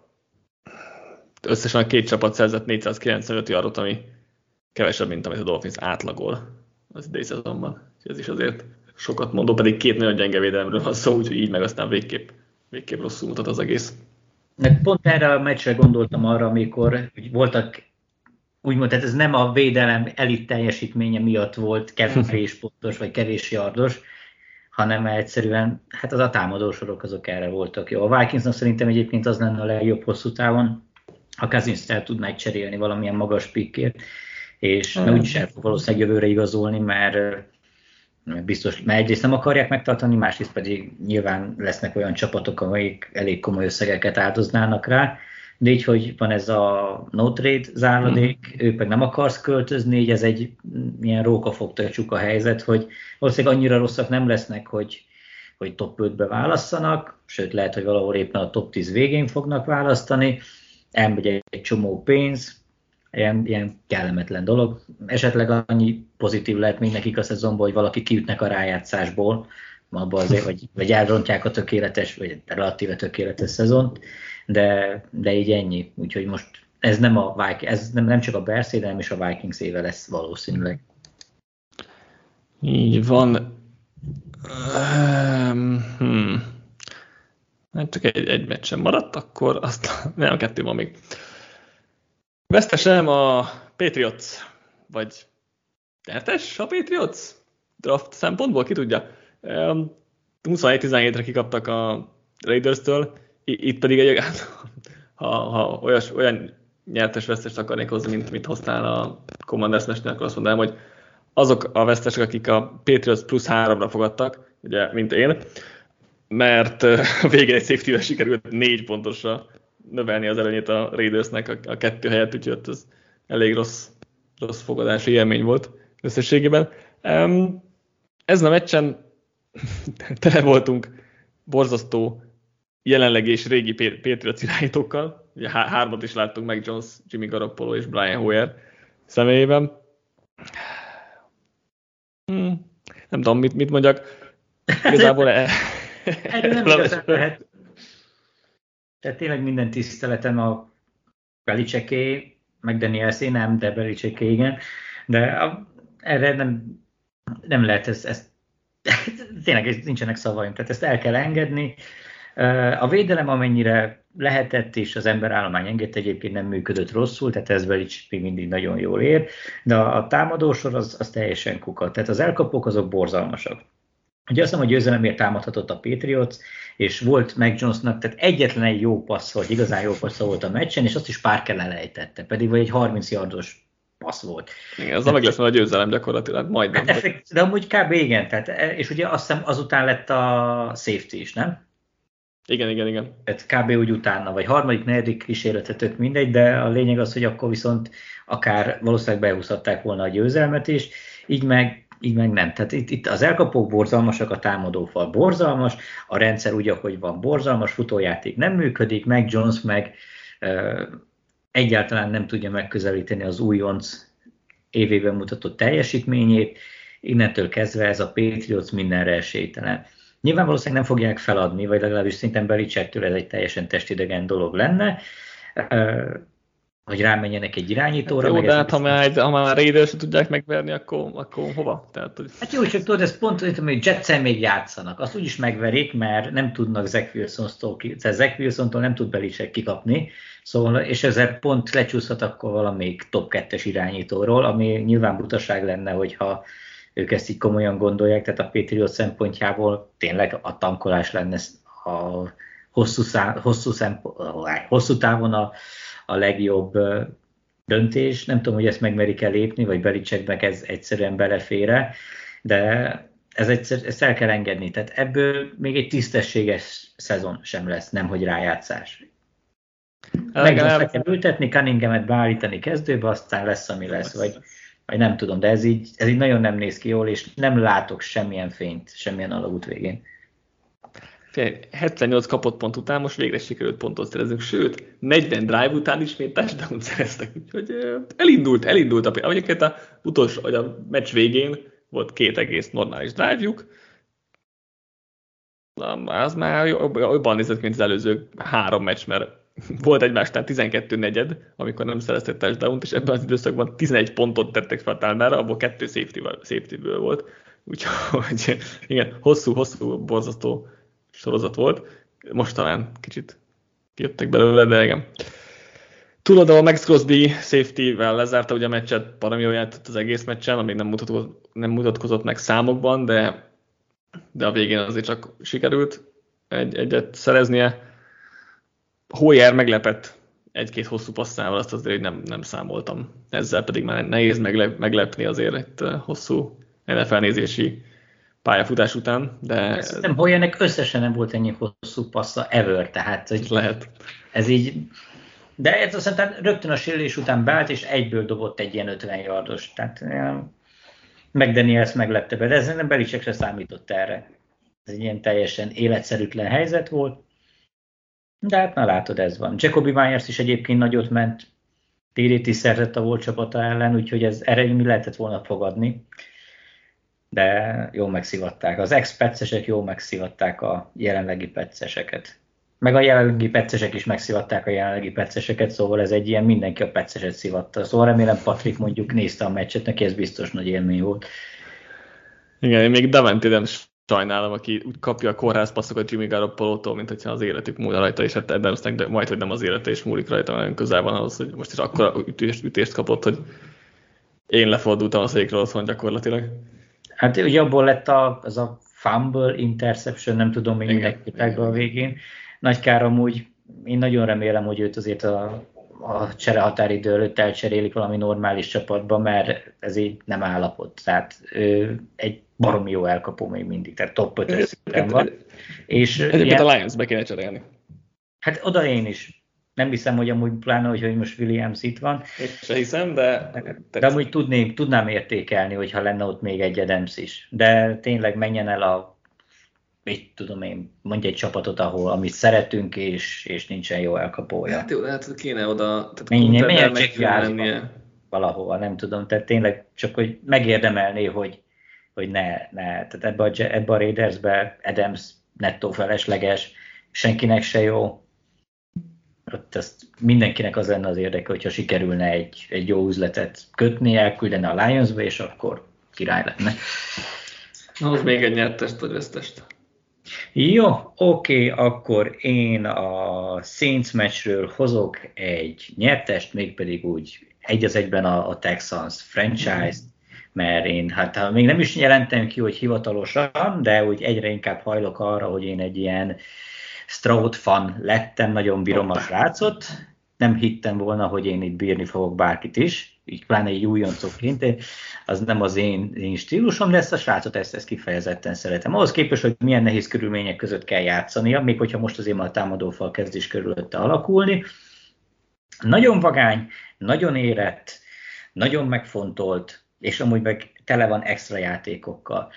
S1: Összesen a két csapat szerzett 495 yardot, ami kevesebb, mint amit a Dolphins átlagol az idei szezonban. Ez is azért sokat mondó, pedig két nagyon gyenge védelemről van szó, úgyhogy így meg aztán végképp, végképp rosszul mutat az egész.
S2: Meg pont erre a meccsre gondoltam arra, amikor voltak úgymond, tehát ez nem a védelem elit teljesítménye miatt volt kevés pontos vagy kevés yardos, hanem egyszerűen, hát az a támadósorok azok erre voltak jó. A Vikingsnak szerintem egyébként az lenne a legjobb hosszú távon, ha Kazinsz el tud megcserélni valamilyen magas pikkért, és mm. úgyis el fog valószínűleg jövőre igazolni, mert biztos, mert egyrészt nem akarják megtartani, másrészt pedig nyilván lesznek olyan csapatok, amelyik elég komoly összegeket áldoznának rá, de így, hogy van ez a no trade záradék, mm. ő meg nem akarsz költözni, így ez egy ilyen rókafogta csuka helyzet, hogy valószínűleg annyira rosszak nem lesznek, hogy, hogy top 5-be válasszanak, sőt lehet, hogy valahol éppen a top 10 végén fognak választani, elmegy egy, egy csomó pénz, ilyen, ilyen kellemetlen dolog. Esetleg annyi pozitív lehet még nekik a szezonból, hogy valaki kiütnek a rájátszásból, abban azért, vagy, vagy elrontják a tökéletes, vagy relatíve tökéletes szezont, de, de így ennyi. Úgyhogy most ez nem, a Vikings, ez nem, nem csak a Bears de nem a Vikings éve lesz valószínűleg.
S1: Így van. Um, hmm. Hát csak egy, egy meccsen maradt, akkor azt nem, kettő van még. Vesztesem a Patriots, vagy tertes a Patriots? Draft szempontból, ki tudja. 27-17-re kikaptak a Raiders-től, itt pedig egy, ha, ha olyas, olyan nyertes vesztest akarnék hozni, mint mit hoztál a Commanders mester, akkor azt mondanám, hogy azok a vesztesek, akik a Patriots plusz háromra fogadtak, ugye, mint én, mert végén egy safety sikerült négy pontosra növelni az előnyét a Raidersnek a, a kettő helyett, úgyhogy ez elég rossz, rossz fogadási élmény volt összességében. Um, ezen a meccsen tele voltunk borzasztó jelenlegi és régi Patriots irányítókkal. Ugye há- hármat is láttunk meg Jones, Jimmy Garoppolo és Brian Hoyer személyében. Hmm, nem tudom, mit, mit mondjak. Igazából e-
S2: Erről nem igazán lehet tehát tényleg minden tiszteletem a Belicseké, meg Danielszé nem, de Belicseké igen, de a, erre nem, nem lehet ezt, ezt tényleg nincsenek szavaim, tehát ezt el kell engedni. A védelem amennyire lehetett, és az emberállomány engedte, egyébként nem működött rosszul, tehát ez Belics még mindig nagyon jól ér, de a támadósor az, az teljesen kukat. Tehát az elkapók azok borzalmasak. Ugye azt mondom, hogy győzelemért támadhatott a Patriots, és volt Mac Jonesnak, tehát egyetlen egy jó passz volt, igazán jó passz volt a meccsen, és azt is Parker elejtette, pedig vagy egy 30 yardos passz volt.
S1: Igen, az meg lesz a győzelem gyakorlatilag, majdnem. Hát
S2: effekt, de amúgy kb. igen, tehát, e, és ugye azt hiszem azután lett a safety is, nem?
S1: Igen, igen, igen.
S2: Tehát kb. úgy utána, vagy harmadik, negyedik kísérletetök mindegy, de a lényeg az, hogy akkor viszont akár valószínűleg behúzhatták volna a győzelmet is, így meg így meg nem. Tehát itt, itt az elkapók borzalmasak, a támadófal borzalmas, a rendszer úgy, ahogy van borzalmas, futójáték nem működik, meg Jones meg ö, egyáltalán nem tudja megközelíteni az újonc évében mutatott teljesítményét, innentől kezdve ez a Patriots mindenre esélytelen. Nyilván valószínűleg nem fogják feladni, vagy legalábbis szinten Belicsektől ez egy teljesen testidegen dolog lenne. Hogy rámenjenek egy irányítóra.
S1: Hát jó, de hát ha már, ha már Raiders tudják megverni, akkor, akkor hova? Tehát, hogy...
S2: Hát jó, csak tudod, ez pont, hogy jets még játszanak. Azt úgyis megverik, mert nem tudnak Zach Wilson-tól, Zach Wilson-tól nem tud Belisek kikapni, szóval, és ezzel pont lecsúszhat akkor valamelyik top 2-es irányítóról, ami nyilván butaság lenne, hogyha ők ezt így komolyan gondolják, tehát a Patriot szempontjából tényleg a tankolás lenne a hosszú, szá, hosszú, szempont, hosszú távon a, a legjobb döntés. Nem tudom, hogy ezt megmerik-e lépni, vagy Belicseknek ez egyszerűen belefére, de ez egyszer, ezt el kell engedni. Tehát ebből még egy tisztességes szezon sem lesz, nem hogy rájátszás. Meg kell ültetni, Cunninghamet beállítani kezdőbe, aztán lesz, ami lesz, vagy, vagy nem tudom, de ez így, ez így nagyon nem néz ki jól, és nem látok semmilyen fényt, semmilyen alagút végén.
S1: 78 kapott pont után most végre sikerült pontot szerezünk, sőt, 40 drive után ismét touchdown szereztek, úgyhogy elindult, elindult, a, ahogy a utolsó, vagy a meccs végén volt két egész normális drive-juk, az már jobban nézett, mint az előző három meccs, mert volt egymásnál 12 negyed, amikor nem szereztek touchdown és ebben az időszakban 11 pontot tettek fel a abból kettő safety-ből volt. Úgyhogy igen, hosszú-hosszú, borzasztó sorozat volt. Most talán kicsit jöttek belőle, de igen. Túladó a Max Crosby safety-vel lezárta ugye a meccset, parami játszott az egész meccsen, amíg nem mutatkozott, nem mutatkozott meg számokban, de, de a végén azért csak sikerült egy, egyet szereznie. Hoyer meglepett egy-két hosszú passzával, azt azért nem, nem számoltam. Ezzel pedig már nehéz meglep, meglepni azért egy hosszú NFL nézési pályafutás után, de...
S2: Szerintem Hoyernek összesen nem volt ennyi hosszú passza ever, tehát hogy
S1: lehet.
S2: Ez így... De ez aztán rögtön a sérülés után beállt, és egyből dobott egy ilyen 50 yardos. Tehát meg Daniels meglepte be, de ez nem Belicek se számított erre. Ez egy ilyen teljesen életszerűtlen helyzet volt. De hát na látod, ez van. Jacobi Myers is egyébként nagyot ment, is szerzett a volt csapata ellen, úgyhogy ez erre mi lehetett volna fogadni de jól megszivatták. Az ex-peccesek jól megszivatták a jelenlegi pecceseket. Meg a jelenlegi peccesek is megszivatták a jelenlegi pecceseket, szóval ez egy ilyen mindenki a pecceset szivatta. Szóval remélem Patrik mondjuk nézte a meccset, neki ez biztos nagy élmény volt.
S1: Igen, én még Davante Adams sajnálom, aki úgy kapja a kórházpasszokat Jimmy Garoppolo-tól, mint hogyha az életük múlna rajta, és hát Adamsnek de majd, hogy nem az élete is múlik rajta, nagyon közel van ahhoz, hogy most is akkor ütést, ütést kapott, hogy én lefordultam a székről otthon gyakorlatilag.
S2: Hát ugye abból lett a, az a fumble, interception, nem tudom még minek a végén. Nagy kár amúgy, én nagyon remélem, hogy őt azért a, a csere határidő előtt elcserélik valami normális csapatba, mert ez így nem állapot. Tehát ő egy baromi jó elkapó még mindig, tehát top 5 van. És
S1: Egyébként a Lions be kéne cserélni.
S2: Hát oda én is nem hiszem, hogy amúgy pláne, hogy, hogy most Williams itt van.
S1: Én se hiszem, de...
S2: De amúgy tudném, tudnám értékelni, hogyha lenne ott még egy Adams is. De tényleg menjen el a mit tudom én, mondj egy csapatot, ahol amit szeretünk, és, és nincsen jó elkapója.
S1: Hát jó, hát kéne oda... Tehát
S2: menjen, menjen menjen valahova, nem tudom. Tehát tényleg csak, hogy megérdemelné, hogy, hogy ne, ne. Tehát ebbe a, ebbe a Raidersbe Adams nettó felesleges, senkinek se jó, ott ezt mindenkinek az lenne az érdeke, hogyha sikerülne egy, egy jó üzletet kötni, elküldeni a Lionsbe, és akkor király lenne.
S1: Az még egy nyertest vagy vesztest.
S2: Jó, oké, akkor én a Saints meccsről hozok egy nyertest, mégpedig úgy egy az egyben a, a Texans franchise mert én hát még nem is jelentem ki, hogy hivatalosan, de úgy egyre inkább hajlok arra, hogy én egy ilyen Stroud fan lettem, nagyon bírom a srácot, nem hittem volna, hogy én itt bírni fogok bárkit is, így pláne egy újoncokként, az nem az én, én stílusom, de ezt a srácot ezt, ezt kifejezetten szeretem. Ahhoz képest, hogy milyen nehéz körülmények között kell játszania, még hogyha most azért már a támadófal kezd is körülötte alakulni. Nagyon vagány, nagyon érett, nagyon megfontolt, és amúgy meg tele van extra játékokkal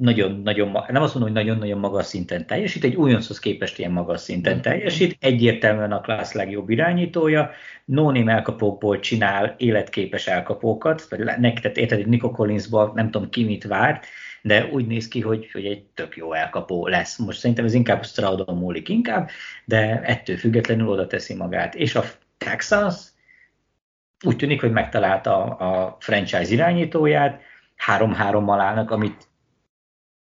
S2: nagyon-nagyon, nem azt mondom, hogy nagyon-nagyon magas szinten teljesít, egy újonchoz képest ilyen magas szinten mm. teljesít, egyértelműen a klassz legjobb irányítója, no elkapókból csinál életképes elkapókat, vagy neki, tehát érted, hogy Nico Collinsból nem tudom ki mit vár, de úgy néz ki, hogy, hogy egy tök jó elkapó lesz. Most szerintem ez inkább Stroudon múlik inkább, de ettől függetlenül oda teszi magát. És a Texans úgy tűnik, hogy megtalálta a franchise irányítóját, három-hárommal állnak, amit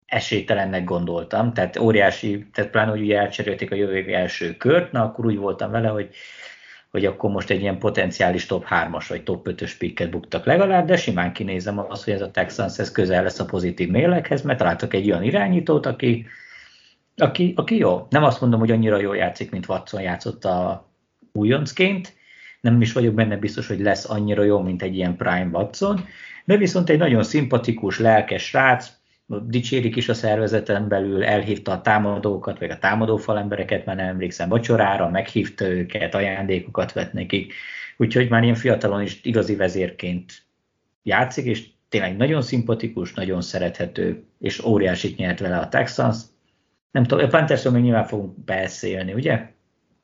S2: esélytelennek gondoltam, tehát óriási, tehát pláne, hogy ugye elcserélték a jövő évi első kört, na akkor úgy voltam vele, hogy, hogy akkor most egy ilyen potenciális top 3-as vagy top 5-ös pikket buktak legalább, de simán kinézem azt, hogy ez a Texans ez közel lesz a pozitív mérleghez, mert találtak egy olyan irányítót, aki, aki, aki jó. Nem azt mondom, hogy annyira jól játszik, mint Watson játszott a újoncként, nem is vagyok benne biztos, hogy lesz annyira jó, mint egy ilyen Prime Watson, de viszont egy nagyon szimpatikus, lelkes srác, dicsérik is a szervezeten belül, elhívta a támadókat, vagy a támadófal embereket, már nem emlékszem, vacsorára, meghívta őket, ajándékokat vett nekik, úgyhogy már ilyen fiatalon is igazi vezérként játszik, és tényleg nagyon szimpatikus, nagyon szerethető, és óriásit nyert vele a Texans. Nem tudom, a Panthersről még nyilván fogunk beszélni, ugye?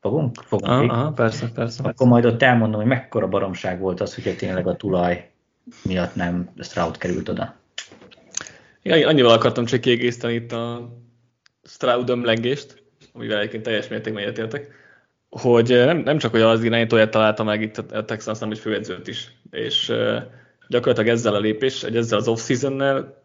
S2: Fogunk? Fogunk
S1: aha, aha, persze, persze.
S2: Akkor majd ott elmondom, hogy mekkora baromság volt az, hogy tényleg a tulaj miatt nem Stroud került oda.
S1: Ja, annyival akartam csak kiegészíteni itt a Stroud ömlengést, amivel egyébként teljes mértékben egyetértek, hogy nem, nem csak hogy az irányítóját találta meg itt a Texans, hanem hogy főedzőt is. És uh, gyakorlatilag ezzel a lépés, egy ezzel az off-seasonnel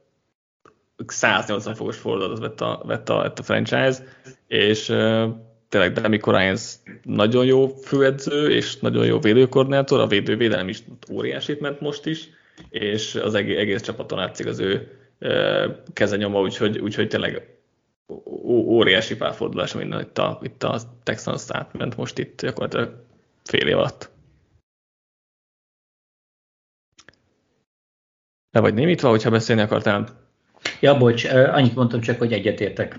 S1: 180 fokos fordulatot vett a, vett a, vett a franchise, és uh, tényleg Demi ez nagyon jó főedző, és nagyon jó védőkoordinátor, a védővédelem is óriásit ment most is, és az egész, egész csapaton látszik az ő kezenyoma, úgyhogy, úgyhogy tényleg óriási párfordulás minden itt a, itt a Texans átment most itt gyakorlatilag fél év alatt. Le vagy némítva, hogyha beszélni akartál?
S2: Ja, bocs, annyit mondtam csak, hogy egyetértek.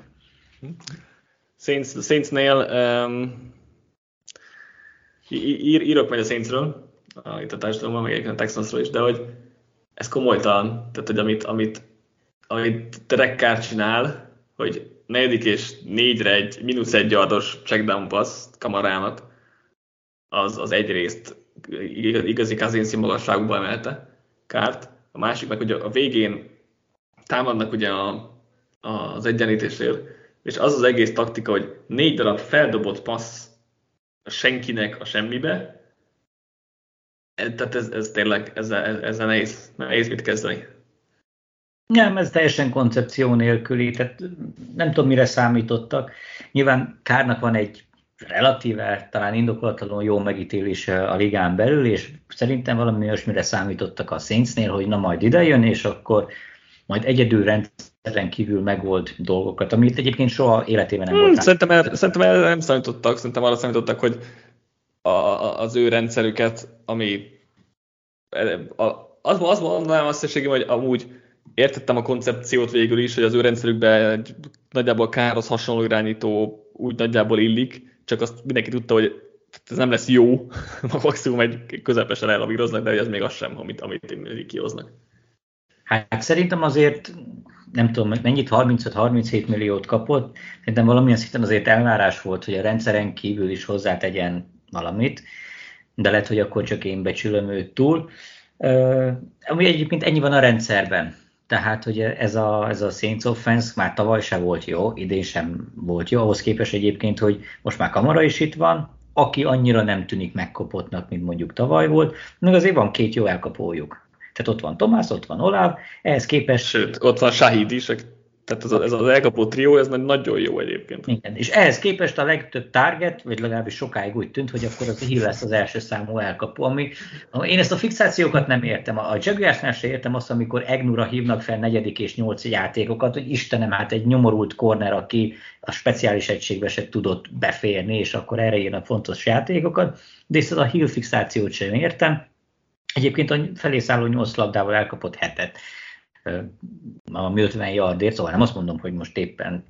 S1: Saints, Saintsnél um, ír, írok majd a Saintsről, itt a társadalomban, meg egyébként a Texansról is, de hogy ez komolytalan, tehát hogy amit, amit amit Trekkár csinál, hogy negyedik és négyre egy mínusz egy yardos checkdown pass kamarának, az, az egyrészt igazi Kazinci magasságúba emelte kárt, a másik meg, hogy a végén támadnak ugye a, az egyenlítésért, és az az egész taktika, hogy négy darab feldobott passz a senkinek a semmibe, e, tehát ez, ez tényleg, ezzel, ezzel nehéz, nehéz mit kezdeni.
S2: Nem, ez teljesen koncepció nélküli, tehát nem tudom, mire számítottak. Nyilván Kárnak van egy relatíve, talán indokolatlanul jó megítélése a ligán belül, és szerintem valami olyasmire számítottak a Saintsnél, hogy na majd idejön, és akkor majd egyedül rendszeren kívül megold dolgokat, amit egyébként soha életében nem hmm, volt.
S1: Szerintem, el, szerintem el nem számítottak, szerintem arra számítottak, hogy a, az ő rendszerüket, ami a, az, az mondanám azt hogy amúgy értettem a koncepciót végül is, hogy az ő rendszerükben egy nagyjából kárhoz hasonló irányító úgy nagyjából illik, csak azt mindenki tudta, hogy ez nem lesz jó, maximum egy közepesen elavíroznak, de ez még az sem, amit, amit kihoznak.
S2: Hát szerintem azért, nem tudom, mennyit 35-37 milliót kapott, szerintem valamilyen szinten azért elvárás volt, hogy a rendszeren kívül is hozzátegyen valamit, de lehet, hogy akkor csak én becsülöm őt túl. Uh, ami egyébként ennyi van a rendszerben. Tehát, hogy ez a, ez a Saints offense már tavaly sem volt jó, idén sem volt jó, ahhoz képest egyébként, hogy most már Kamara is itt van, aki annyira nem tűnik megkopottnak, mint mondjuk tavaly volt, meg azért van két jó elkapójuk. Tehát ott van Tomás, ott van Olav, ehhez képest...
S1: Sőt, ott van Shahid is, tehát ez, ez az elkapó trió, ez nagyon jó egyébként.
S2: Igen, és ehhez képest a legtöbb target, vagy legalábbis sokáig úgy tűnt, hogy akkor az Hill lesz az első számú elkapó, ami, én ezt a fixációkat nem értem. A Jaguarsnál se értem azt, amikor Egnura hívnak fel negyedik és nyolc játékokat, hogy Istenem, hát egy nyomorult corner, aki a speciális egységbe se tudott beférni, és akkor erre írnak fontos játékokat, de ezt a Hill fixációt sem értem. Egyébként a felé szálló nyolc labdával elkapott hetet ami 50 yardért, szóval nem azt mondom, hogy most éppen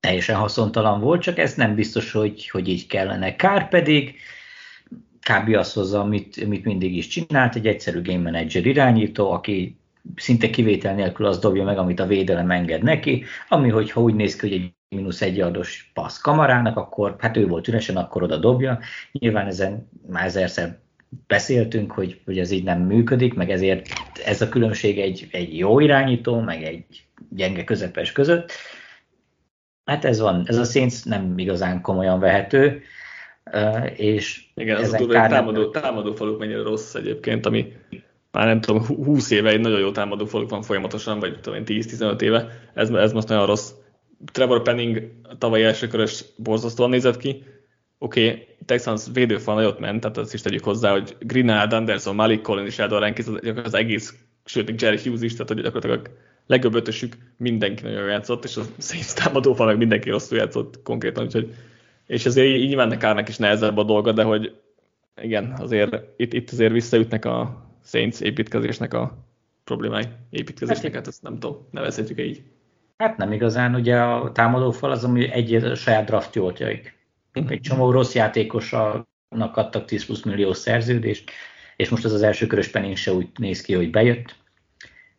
S2: teljesen haszontalan volt, csak ez nem biztos, hogy, hogy így kellene. Kár pedig kb. azt hozza, amit, amit mindig is csinált, egy egyszerű game manager irányító, aki szinte kivétel nélkül az dobja meg, amit a védelem enged neki, ami hogyha úgy néz ki, hogy egy mínusz egy adós passz kamarának, akkor hát ő volt üresen, akkor oda dobja. Nyilván ezen már ezerszer beszéltünk, hogy, hogy ez így nem működik, meg ezért ez a különbség egy, egy jó irányító, meg egy gyenge közepes között. Hát ez van, ez a Saints nem igazán komolyan vehető. és
S1: Igen, az a támadó, támadó faluk mennyire rossz egyébként, ami már nem tudom, 20 éve egy nagyon jó támadó faluk van folyamatosan, vagy tudom 10-15 éve, ez, ez most nagyon rossz. Trevor Penning tavaly első körös borzasztóan nézett ki, oké, okay, Texans védőfal nagyot ment, tehát azt is tegyük hozzá, hogy Grinald, Anderson, Malik Collins és Eldor Rankis, az, az egész, sőt, Jerry Hughes is, tehát hogy gyakorlatilag a legjobb ötösük mindenki nagyon játszott, és a Saints támadófal meg mindenki rosszul játszott konkrétan, úgyhogy és azért így nyilván Kárnak is nehezebb a dolga, de hogy igen, azért itt, itt azért visszaütnek a Saints építkezésnek a problémái. Építkezésnek, hát ezt nem tudom, nevezhetjük -e így.
S2: Hát nem igazán, ugye a támadófal az, ami egy a saját draftjoltjaik. Egy csomó rossz játékosnak adtak 10 plusz millió szerződést, és most ez az első körös penning se úgy néz ki, hogy bejött,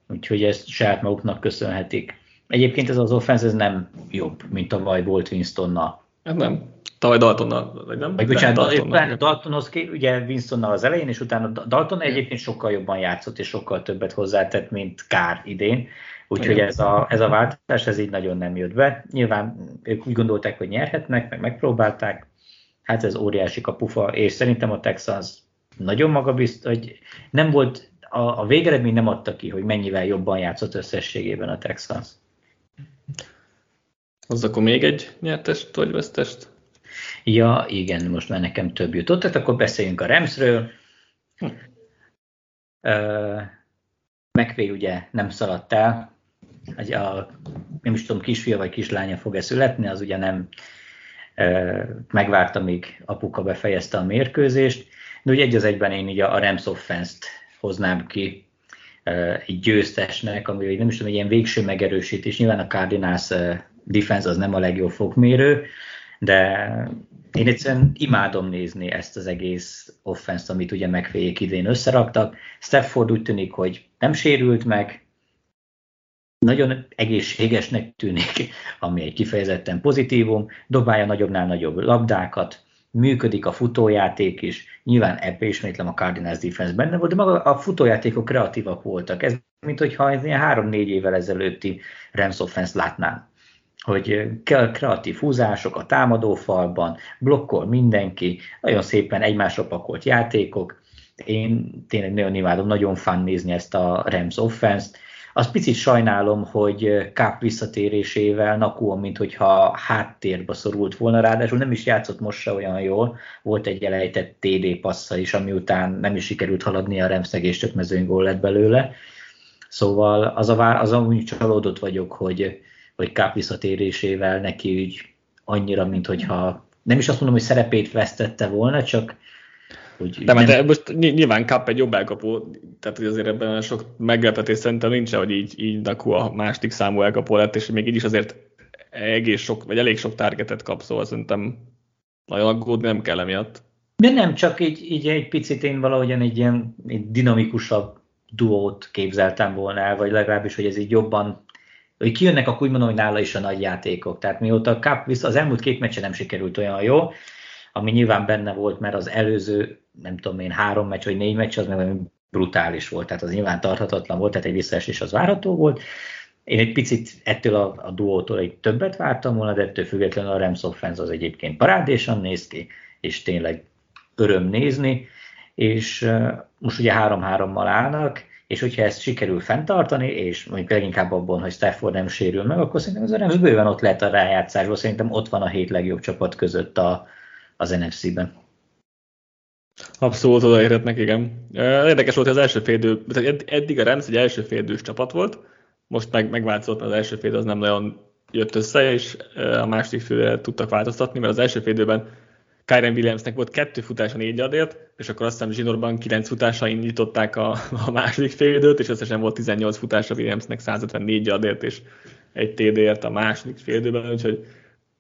S2: úgyhogy ezt saját maguknak köszönhetik. Egyébként ez az offense ez nem jobb, mint tavaly volt Winstonnal.
S1: Hát nem. Tavaly Daltonnal, vagy nem?
S2: Vagy bocsánat, Daltonnal, Daltonhoz, ugye Winstonnal az elején, és utána Dalton egyébként sokkal jobban játszott, és sokkal többet hozzátett, mint Kár idén. Úgyhogy ez a, ez a változás, ez így nagyon nem jött be. Nyilván ők úgy gondolták, hogy nyerhetnek, meg megpróbálták. Hát ez óriási kapufa, és szerintem a Texans nagyon magabiztos, hogy nem volt, a, a végeredmény nem adta ki, hogy mennyivel jobban játszott összességében a Texans.
S1: Az akkor még egy nyertest vagy vesztest?
S2: Ja, igen, most már nekem több jutott, tehát akkor beszéljünk a Remsről. Hm. Uh, McVay ugye nem szaladt el, a, nem is tudom, kisfia vagy kislánya fog-e születni, az ugye nem uh, megvárta, míg apuka befejezte a mérkőzést, de ugye egy az egyben én így a, a Rams offense-t hoznám ki uh, egy győztesnek, ami nem is tudom, egy ilyen végső megerősítés, nyilván a Cardinals uh, defense az nem a legjobb fokmérő, de én egyszerűen imádom nézni ezt az egész offense amit ugye megfélyék idén összeraktak. Stafford úgy tűnik, hogy nem sérült meg, nagyon egészségesnek tűnik, ami egy kifejezetten pozitívum, dobálja nagyobbnál nagyobb labdákat, működik a futójáték is, nyilván ebbe ismétlem a Cardinals defense benne volt, de maga a futójátékok kreatívak voltak. Ez mint hogyha ez ilyen három-négy évvel ezelőtti Rams offense látnám hogy kell kreatív húzások a támadófalban, blokkol mindenki, nagyon szépen egymásra pakolt játékok. Én tényleg nagyon imádom, nagyon fan nézni ezt a Rams offense-t. Az picit sajnálom, hogy Káp visszatérésével Nakua, mint hogyha háttérbe szorult volna, ráadásul nem is játszott most se olyan jól. Volt egy elejtett TD passza is, ami után nem is sikerült haladni a Ramsnek, és csak mezőnygól lett belőle. Szóval az a vár, az amúgy csalódott vagyok, hogy, hogy Káp visszatérésével neki úgy annyira, mint hogyha nem is azt mondom, hogy szerepét vesztette volna, csak
S1: hogy de, nem... de most nyilván Kap egy jobb elkapó, tehát hogy azért ebben sok meglepetés szerintem nincs, hogy így, így Naku a második számú elkapó lett, és még így is azért egész sok, vagy elég sok targetet kap, szóval szerintem nagyon aggódni nem kell emiatt.
S2: De nem, csak így, így egy picit én valahogyan egy ilyen egy dinamikusabb duót képzeltem volna el, vagy legalábbis, hogy ez így jobban hogy kijönnek, akkor úgy mondom, hogy nála is a nagy játékok. Tehát mióta a Cup az elmúlt két meccse nem sikerült olyan jó, ami nyilván benne volt, mert az előző, nem tudom én, három meccs vagy négy meccs, az meg brutális volt, tehát az nyilván tarthatatlan volt, tehát egy visszaesés az várható volt. Én egy picit ettől a, a duótól egy többet vártam volna, de ettől függetlenül a Rams offense az egyébként parádésan néz ki, és tényleg öröm nézni, és uh, most ugye 3-3-mal állnak, és hogyha ezt sikerül fenntartani, és mondjuk leginkább abban, hogy Stafford nem sérül meg, akkor szerintem az Rams bőven ott lehet a rájátszásból, szerintem ott van a hét legjobb csapat között a, az NFC-ben.
S1: Abszolút odaérhetnek, igen. Érdekes volt, hogy az első félidő, eddig a Rams egy első félidős csapat volt, most meg, megváltozott, az első fél az nem nagyon jött össze, és a második félre tudtak változtatni, mert az első félidőben Kyren Williamsnek volt kettő futása négy adért, és akkor azt hiszem Zsinorban kilenc futása indították a, a második félidőt, és összesen volt 18 futása Williamsnek 154 adért, és egy TD-ért a második félidőben, úgyhogy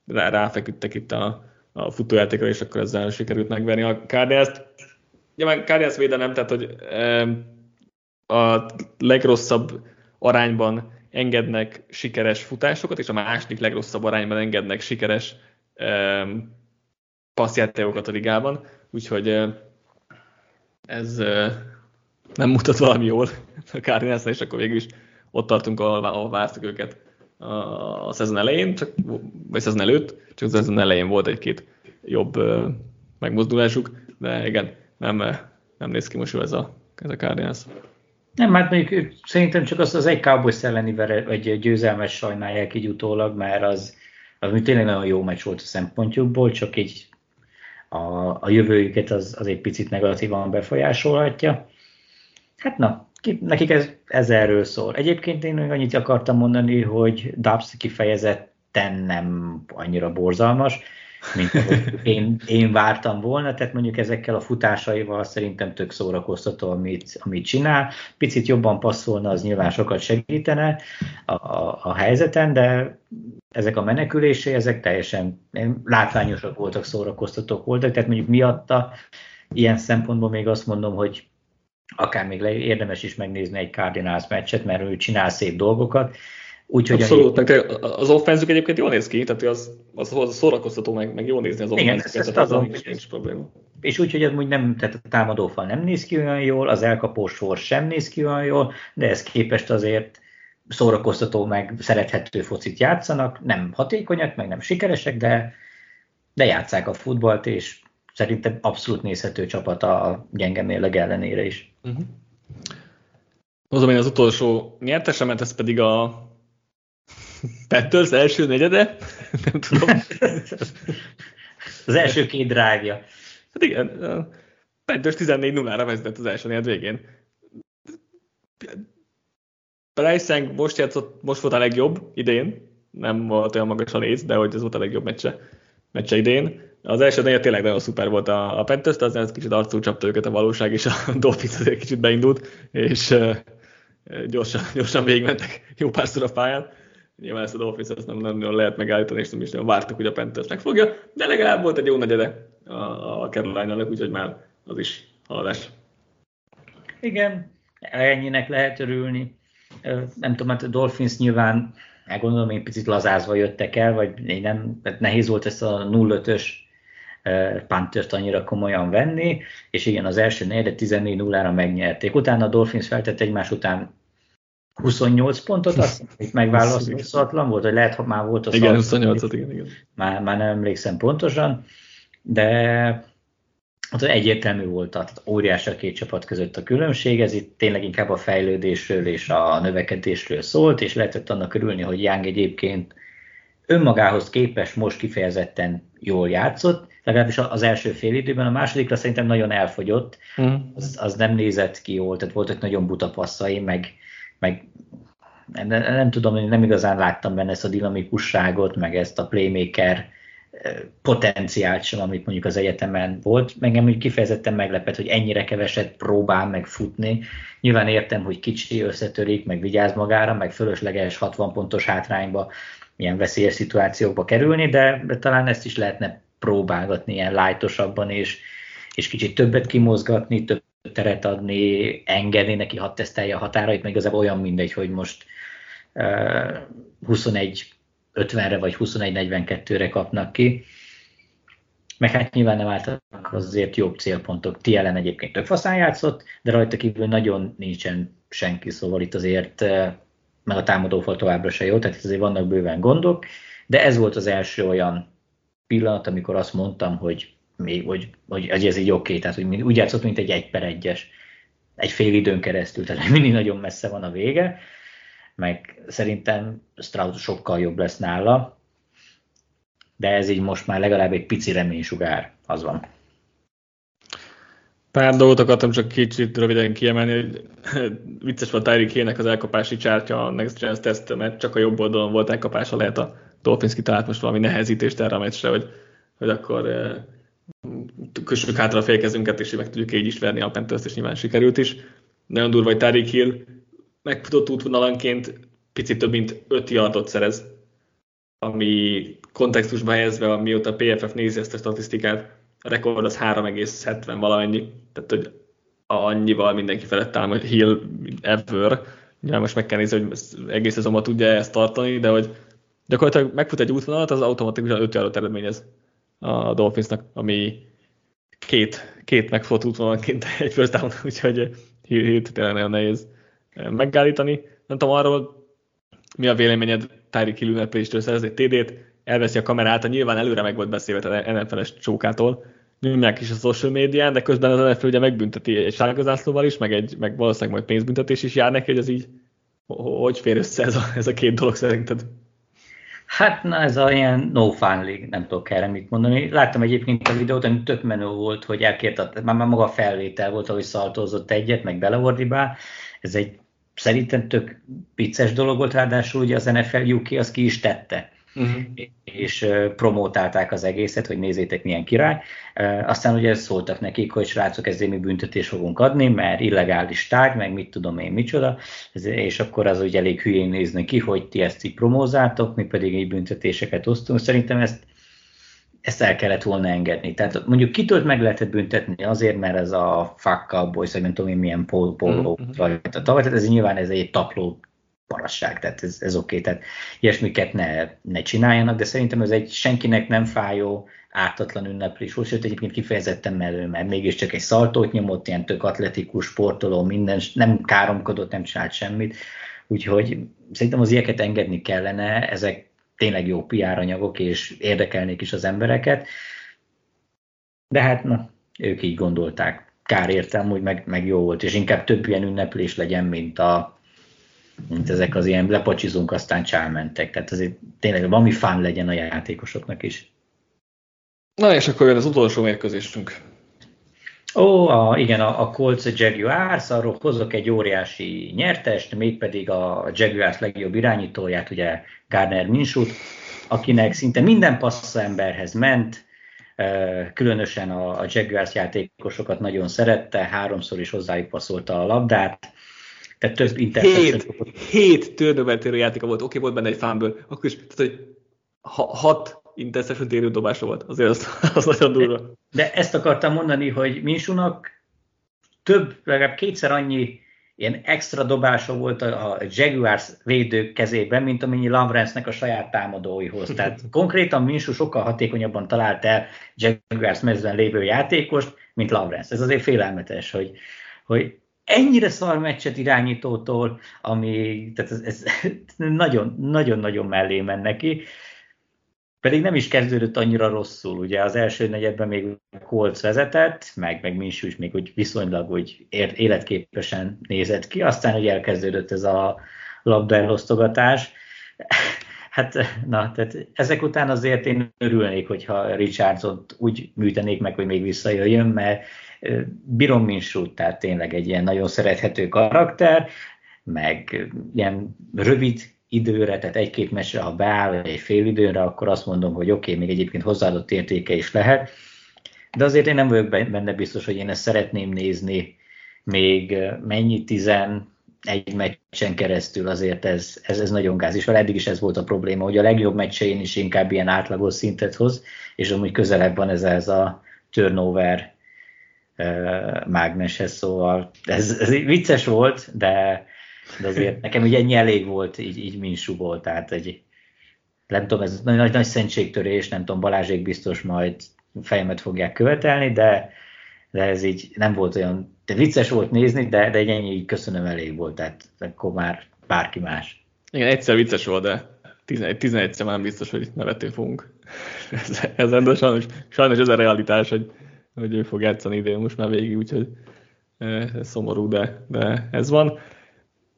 S1: rá, ráfeküdtek itt a, a futójátékra, és akkor ezzel sikerült megverni a Cardinals-t. Nyilván Cardinals védelem, tehát hogy a legrosszabb arányban engednek sikeres futásokat, és a második legrosszabb arányban engednek sikeres passzjátékokat a ligában, úgyhogy ez nem mutat valami jól a cardinals és akkor végül is ott tartunk, ahol, ahol vártuk őket a, szezon elején, csak, vagy szezon előtt, csak a szezon elején volt egy-két jobb megmozdulásuk, de igen, nem, nem néz ki most ez a, ez a Cardinals.
S2: Nem, hát mondjuk szerintem csak az, az egy Cowboys elleni vere, vagy győzelmes sajnálják így utólag, mert az, az tényleg nagyon jó meccs volt a szempontjukból, csak így a, a jövőjüket az, az egy picit negatívan befolyásolhatja. Hát na, ki, nekik ez, ez erről szól. Egyébként én még annyit akartam mondani, hogy Dubs kifejezetten nem annyira borzalmas, mint én, én vártam volna, tehát mondjuk ezekkel a futásaival szerintem tök szórakoztató, amit, amit csinál. Picit jobban passzolna, az nyilván sokat segítene a, a, a helyzeten, de ezek a menekülésé, ezek teljesen látványosak voltak, szórakoztatók voltak, tehát mondjuk miatta ilyen szempontból még azt mondom, hogy akár még érdemes is megnézni egy Cardinals meccset, mert ő csinál szép dolgokat,
S1: Úgyhogy Abszolút, meg az offenzük egyébként jól néz ki, tehát az, az, az szórakoztató, meg, meg jól nézni az offenzüket,
S2: tehát az, az, az nincs probléma. És úgy, hogy ez úgy nem, tehát a támadófal nem néz ki olyan jól, az elkapó sor sem néz ki olyan jól, de ez képest azért szórakoztató, meg szerethető focit játszanak, nem hatékonyak, meg nem sikeresek, de, de játszák a futballt, és szerintem abszolút nézhető csapat a gyenge mérleg ellenére is. Uh-huh.
S1: Hozom én az utolsó nyertesemet, ez pedig a Panthers első negyede? Nem tudom.
S2: az első két drágja.
S1: Hát igen, Panthers 14-0-ra vezetett az első negyed végén. Bryce most játszott, most volt a legjobb idén, nem volt olyan magas a léc, de hogy ez volt a legjobb meccse, meccse idén. Az első negyed tényleg nagyon szuper volt a, a Panthers, de aztán kicsit arcul csapta őket a valóság, és a Dolphins azért kicsit beindult, és uh, gyorsan, gyorsan végigmentek jó párszor a pályán. Nyilván ezt a Dolphins ezt nem, nem nagyon lehet megállítani, és nem is nagyon vártuk, hogy a Panthers megfogja, de legalább volt egy jó negyede a, a Carolina-nak, úgyhogy már az is haladás.
S2: Igen, ennyinek lehet örülni. Nem tudom, hát a Dolphins nyilván, elgondolom, én picit lazázva jöttek el, vagy nem, nehéz volt ezt a 0-5-ös Panthers annyira komolyan venni, és igen, az első negyedet 14-0-ra megnyerték. Utána a Dolphins feltett egymás után 28 pontot, azt itt megválaszthatatlan volt, hogy lehet, hogy már volt
S1: az. Igen, 28 igen, igen.
S2: Már, már nem emlékszem pontosan, de hát egyértelmű volt, tehát óriás a két csapat között a különbség, ez itt tényleg inkább a fejlődésről és a növekedésről szólt, és lehetett annak örülni, hogy Young egyébként önmagához képes most kifejezetten jól játszott, legalábbis az első fél időben, a másodikra szerintem nagyon elfogyott, mm. az, az nem nézett ki jól, tehát voltak nagyon buta passzai, meg meg nem, nem tudom, nem igazán láttam benne ezt a dinamikusságot, meg ezt a playmaker potenciált sem, amit mondjuk az egyetemen volt. Engem úgy kifejezetten meglepett, hogy ennyire keveset próbál meg futni. Nyilván értem, hogy kicsi összetörik, meg vigyáz magára, meg fölösleges 60 pontos hátrányba, ilyen veszélyes szituációkba kerülni, de, talán ezt is lehetne próbálgatni ilyen lájtosabban, és, és kicsit többet kimozgatni, több teret adni, engedni neki, hadd tesztelje a határait, meg igazából olyan mindegy, hogy most uh, 21 50-re vagy 21-42-re kapnak ki. Meg hát nyilván nem álltak azért jobb célpontok. Ti ellen egyébként több faszán játszott, de rajta kívül nagyon nincsen senki, szóval itt azért meg a támadófal továbbra se jó, tehát azért vannak bőven gondok, de ez volt az első olyan pillanat, amikor azt mondtam, hogy még, hogy, hogy ez így oké, okay, tehát hogy úgy játszott, mint egy egy per egyes, egy fél időn keresztül, tehát mindig nagyon messze van a vége, meg szerintem Stroud sokkal jobb lesz nála, de ez így most már legalább egy pici reménysugár, az van.
S1: Pár dolgot akartam csak kicsit röviden kiemelni, hogy vicces volt Tyreek Hill-nek az elkapási csártya a Next Gen test, mert csak a jobb oldalon volt elkapása, lehet a Dolphins kitalált most valami nehezítést erre a meccsre, hogy, hogy akkor eh, kössük hátra a félkezünket, és meg tudjuk így is verni a Panthers, és nyilván sikerült is. Nagyon durva, hogy Tariq Hill megfutott útvonalanként picit több mint 5 yardot szerez, ami kontextusba helyezve, mióta a PFF nézi ezt a statisztikát, a rekord az 3,70 valamennyi, tehát hogy annyival mindenki felett áll, hogy Hill ever. Nyilván most meg kell nézni, hogy egész szezonban tudja ezt tartani, de hogy gyakorlatilag megfut egy útvonalat, az automatikusan 5 yardot eredményez a Dolphinsnak, ami két, két megfogott útvonalként egy first down, úgyhogy hírt tényleg nagyon nehéz eh, megállítani. Nem tudom arról, mi a véleményed Tyreek Hill ünneplésről szerezni TD-t, elveszi a kamerát, nyilván előre meg volt beszélve a NFL-es csókától, nyomják is a social médián, de közben az NFL ugye megbünteti egy sárgazászlóval is, meg, egy, meg valószínűleg majd pénzbüntetés is jár neki, hogy az így hogy fér össze ez a, ez a két dolog szerinted?
S2: Hát na, ez a ilyen no fun league, nem tudok erre mit mondani. Láttam egyébként a videót, ami tök menő volt, hogy elkért, már, már maga a felvétel volt, ahogy szaltózott egyet, meg beleordibál. Ez egy szerintem tök vicces dolog volt, ráadásul ugye az NFL UK az ki is tette uh-huh. és promótálták az egészet, hogy nézzétek milyen király. Aztán ugye szóltak nekik, hogy srácok, ezért mi büntetést fogunk adni, mert illegális tárgy, meg mit tudom én micsoda, és akkor az ugye elég hülyén nézni ki, hogy ti ezt így promózátok, mi pedig így büntetéseket osztunk. Szerintem ezt ezt el kellett volna engedni. Tehát mondjuk kitől meg lehetett büntetni azért, mert ez a fuck up boys, vagy nem tudom én milyen polo mm-hmm. rajta. Tehát ez nyilván ez egy tapló parasság, tehát ez, ez oké, okay. tehát ilyesmiket ne, ne csináljanak, de szerintem ez egy senkinek nem fájó, ártatlan ünneplés volt, sőt egyébként kifejezetten mellő, mert mégiscsak egy szaltót nyomott, ilyen tök atletikus, sportoló, minden, nem káromkodott, nem csinált semmit, úgyhogy szerintem az ilyeket engedni kellene, ezek tényleg jó PR anyagok, és érdekelnék is az embereket, de hát na, ők így gondolták. Kár értem, hogy meg, meg jó volt, és inkább több ilyen ünneplés legyen, mint a, mint ezek az ilyen lepacsizunk, aztán csalmentek. Tehát azért tényleg valami fán legyen a játékosoknak is.
S1: Na és akkor jön az utolsó mérkőzésünk.
S2: Ó, a, igen, a, a Colts Jaguars, arról hozok egy óriási nyertest, mégpedig a Jaguars legjobb irányítóját, ugye Gardner Minshew, akinek szinte minden passza emberhez ment, különösen a, a Jaguars játékosokat nagyon szerette, háromszor is hozzájuk passzolta a labdát,
S1: tehát több hét, hét turnover játéka volt, oké, volt benne egy fámből, akkor is, tehát, hogy ha, hat interception térő dobása volt, azért az, az nagyon durva. De,
S2: ezt akartam mondani, hogy Minsunak több, legalább kétszer annyi ilyen extra dobása volt a, Jaguars védők kezében, mint amennyi Lambrensnek a saját támadóihoz. Tehát konkrétan Minsu sokkal hatékonyabban talált el Jaguars mezben lévő játékost, mint Lambrens. Ez azért félelmetes, hogy, hogy ennyire szar meccset irányítótól, ami tehát ez, ez nagyon, nagyon-nagyon mellé men neki. Pedig nem is kezdődött annyira rosszul, ugye az első negyedben még Colts vezetett, meg, meg Minsú is még úgy viszonylag úgy életképesen nézett ki, aztán hogy elkezdődött ez a labda elosztogatás. Hát, na, tehát ezek után azért én örülnék, hogyha richardson úgy műtenék meg, hogy még visszajöjjön, mert bírom Minsút, tehát tényleg egy ilyen nagyon szerethető karakter, meg ilyen rövid időre, tehát egy-két mesre, ha beáll egy fél időre, akkor azt mondom, hogy oké, okay, még egyébként hozzáadott értéke is lehet, de azért én nem vagyok benne biztos, hogy én ezt szeretném nézni még mennyi, tizen egy meccsen keresztül azért ez, ez, ez nagyon gáz, és eddig is ez volt a probléma, hogy a legjobb meccsein is inkább ilyen átlagos szintet hoz, és amúgy közelebb van ez, ez a turnover mágneshez, szóval ez, ez vicces volt, de, de azért nekem ugye ennyi elég volt, így, így Minsúból, tehát egy, nem tudom, ez nagy, nagy, nagy szentségtörés, nem tudom, Balázsék biztos majd fejemet fogják követelni, de, de ez így nem volt olyan, de vicces volt nézni, de, de egy ennyi így köszönöm elég volt, tehát akkor már bárki más.
S1: Igen, egyszer vicces volt, de 11, 11 már biztos, hogy nevetni fogunk. Ez, ezen, de sajnos, sajnos ez a realitás, hogy hogy ő fog játszani idén most már végig, úgyhogy ez szomorú, de, de ez van.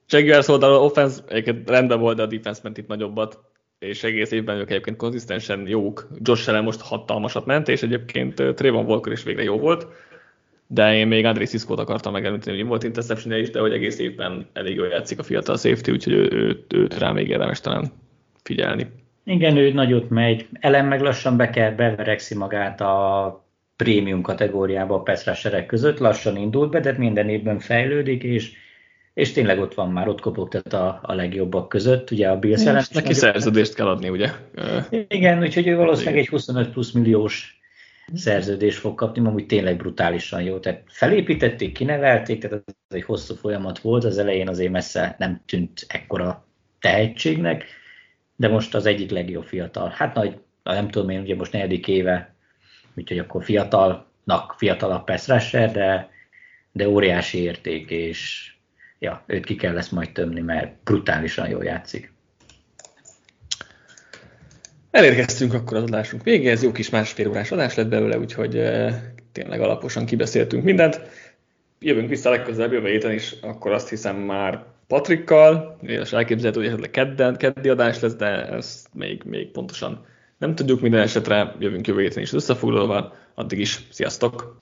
S1: Jaguars oldalon offense egyébként rendben volt, de a defense ment itt nagyobbat, és egész évben ők egyébként konzisztensen jók. Josh Allen most hatalmasat ment, és egyébként Trayvon Walker is végre jó volt, de én még André Siskót akartam megemlíteni, hogy volt interception is, de hogy egész évben elég jól játszik a fiatal safety, úgyhogy ő, őt, őt rá még érdemes talán figyelni.
S2: Igen, ő nagyot megy. Ellen meg lassan be kell beverekszi magát a prémium kategóriába a Petra között, lassan indult be, de minden évben fejlődik, és, és tényleg ott van már, ott kopogtat a, a legjobbak között. Ugye a Bills ellen
S1: Neki szerződést kell adni, ugye?
S2: Igen, úgyhogy ő valószínűleg egy 25 plusz milliós szerződést fog kapni, amúgy tényleg brutálisan jó. Tehát felépítették, kinevelték, tehát ez egy hosszú folyamat volt, az elején azért messze nem tűnt ekkora tehetségnek, de most az egyik legjobb fiatal. Hát nagy, nem tudom én, ugye most negyedik éve úgyhogy akkor fiatalnak fiatalabb pass rusher, de, de óriási érték, és ja, őt ki kell lesz majd tömni, mert brutálisan jól játszik.
S1: Elérkeztünk akkor az adásunk végéhez, jó kis másfél órás adás lett belőle, úgyhogy tényleg alaposan kibeszéltünk mindent. Jövünk vissza legközelebb jövő héten is, akkor azt hiszem már Patrikkal, és elképzelhető, hogy esetleg kedden, keddi adás lesz, de ezt még, még pontosan nem tudjuk minden esetre, jövünk jövő héten is összefoglalva, addig is, sziasztok!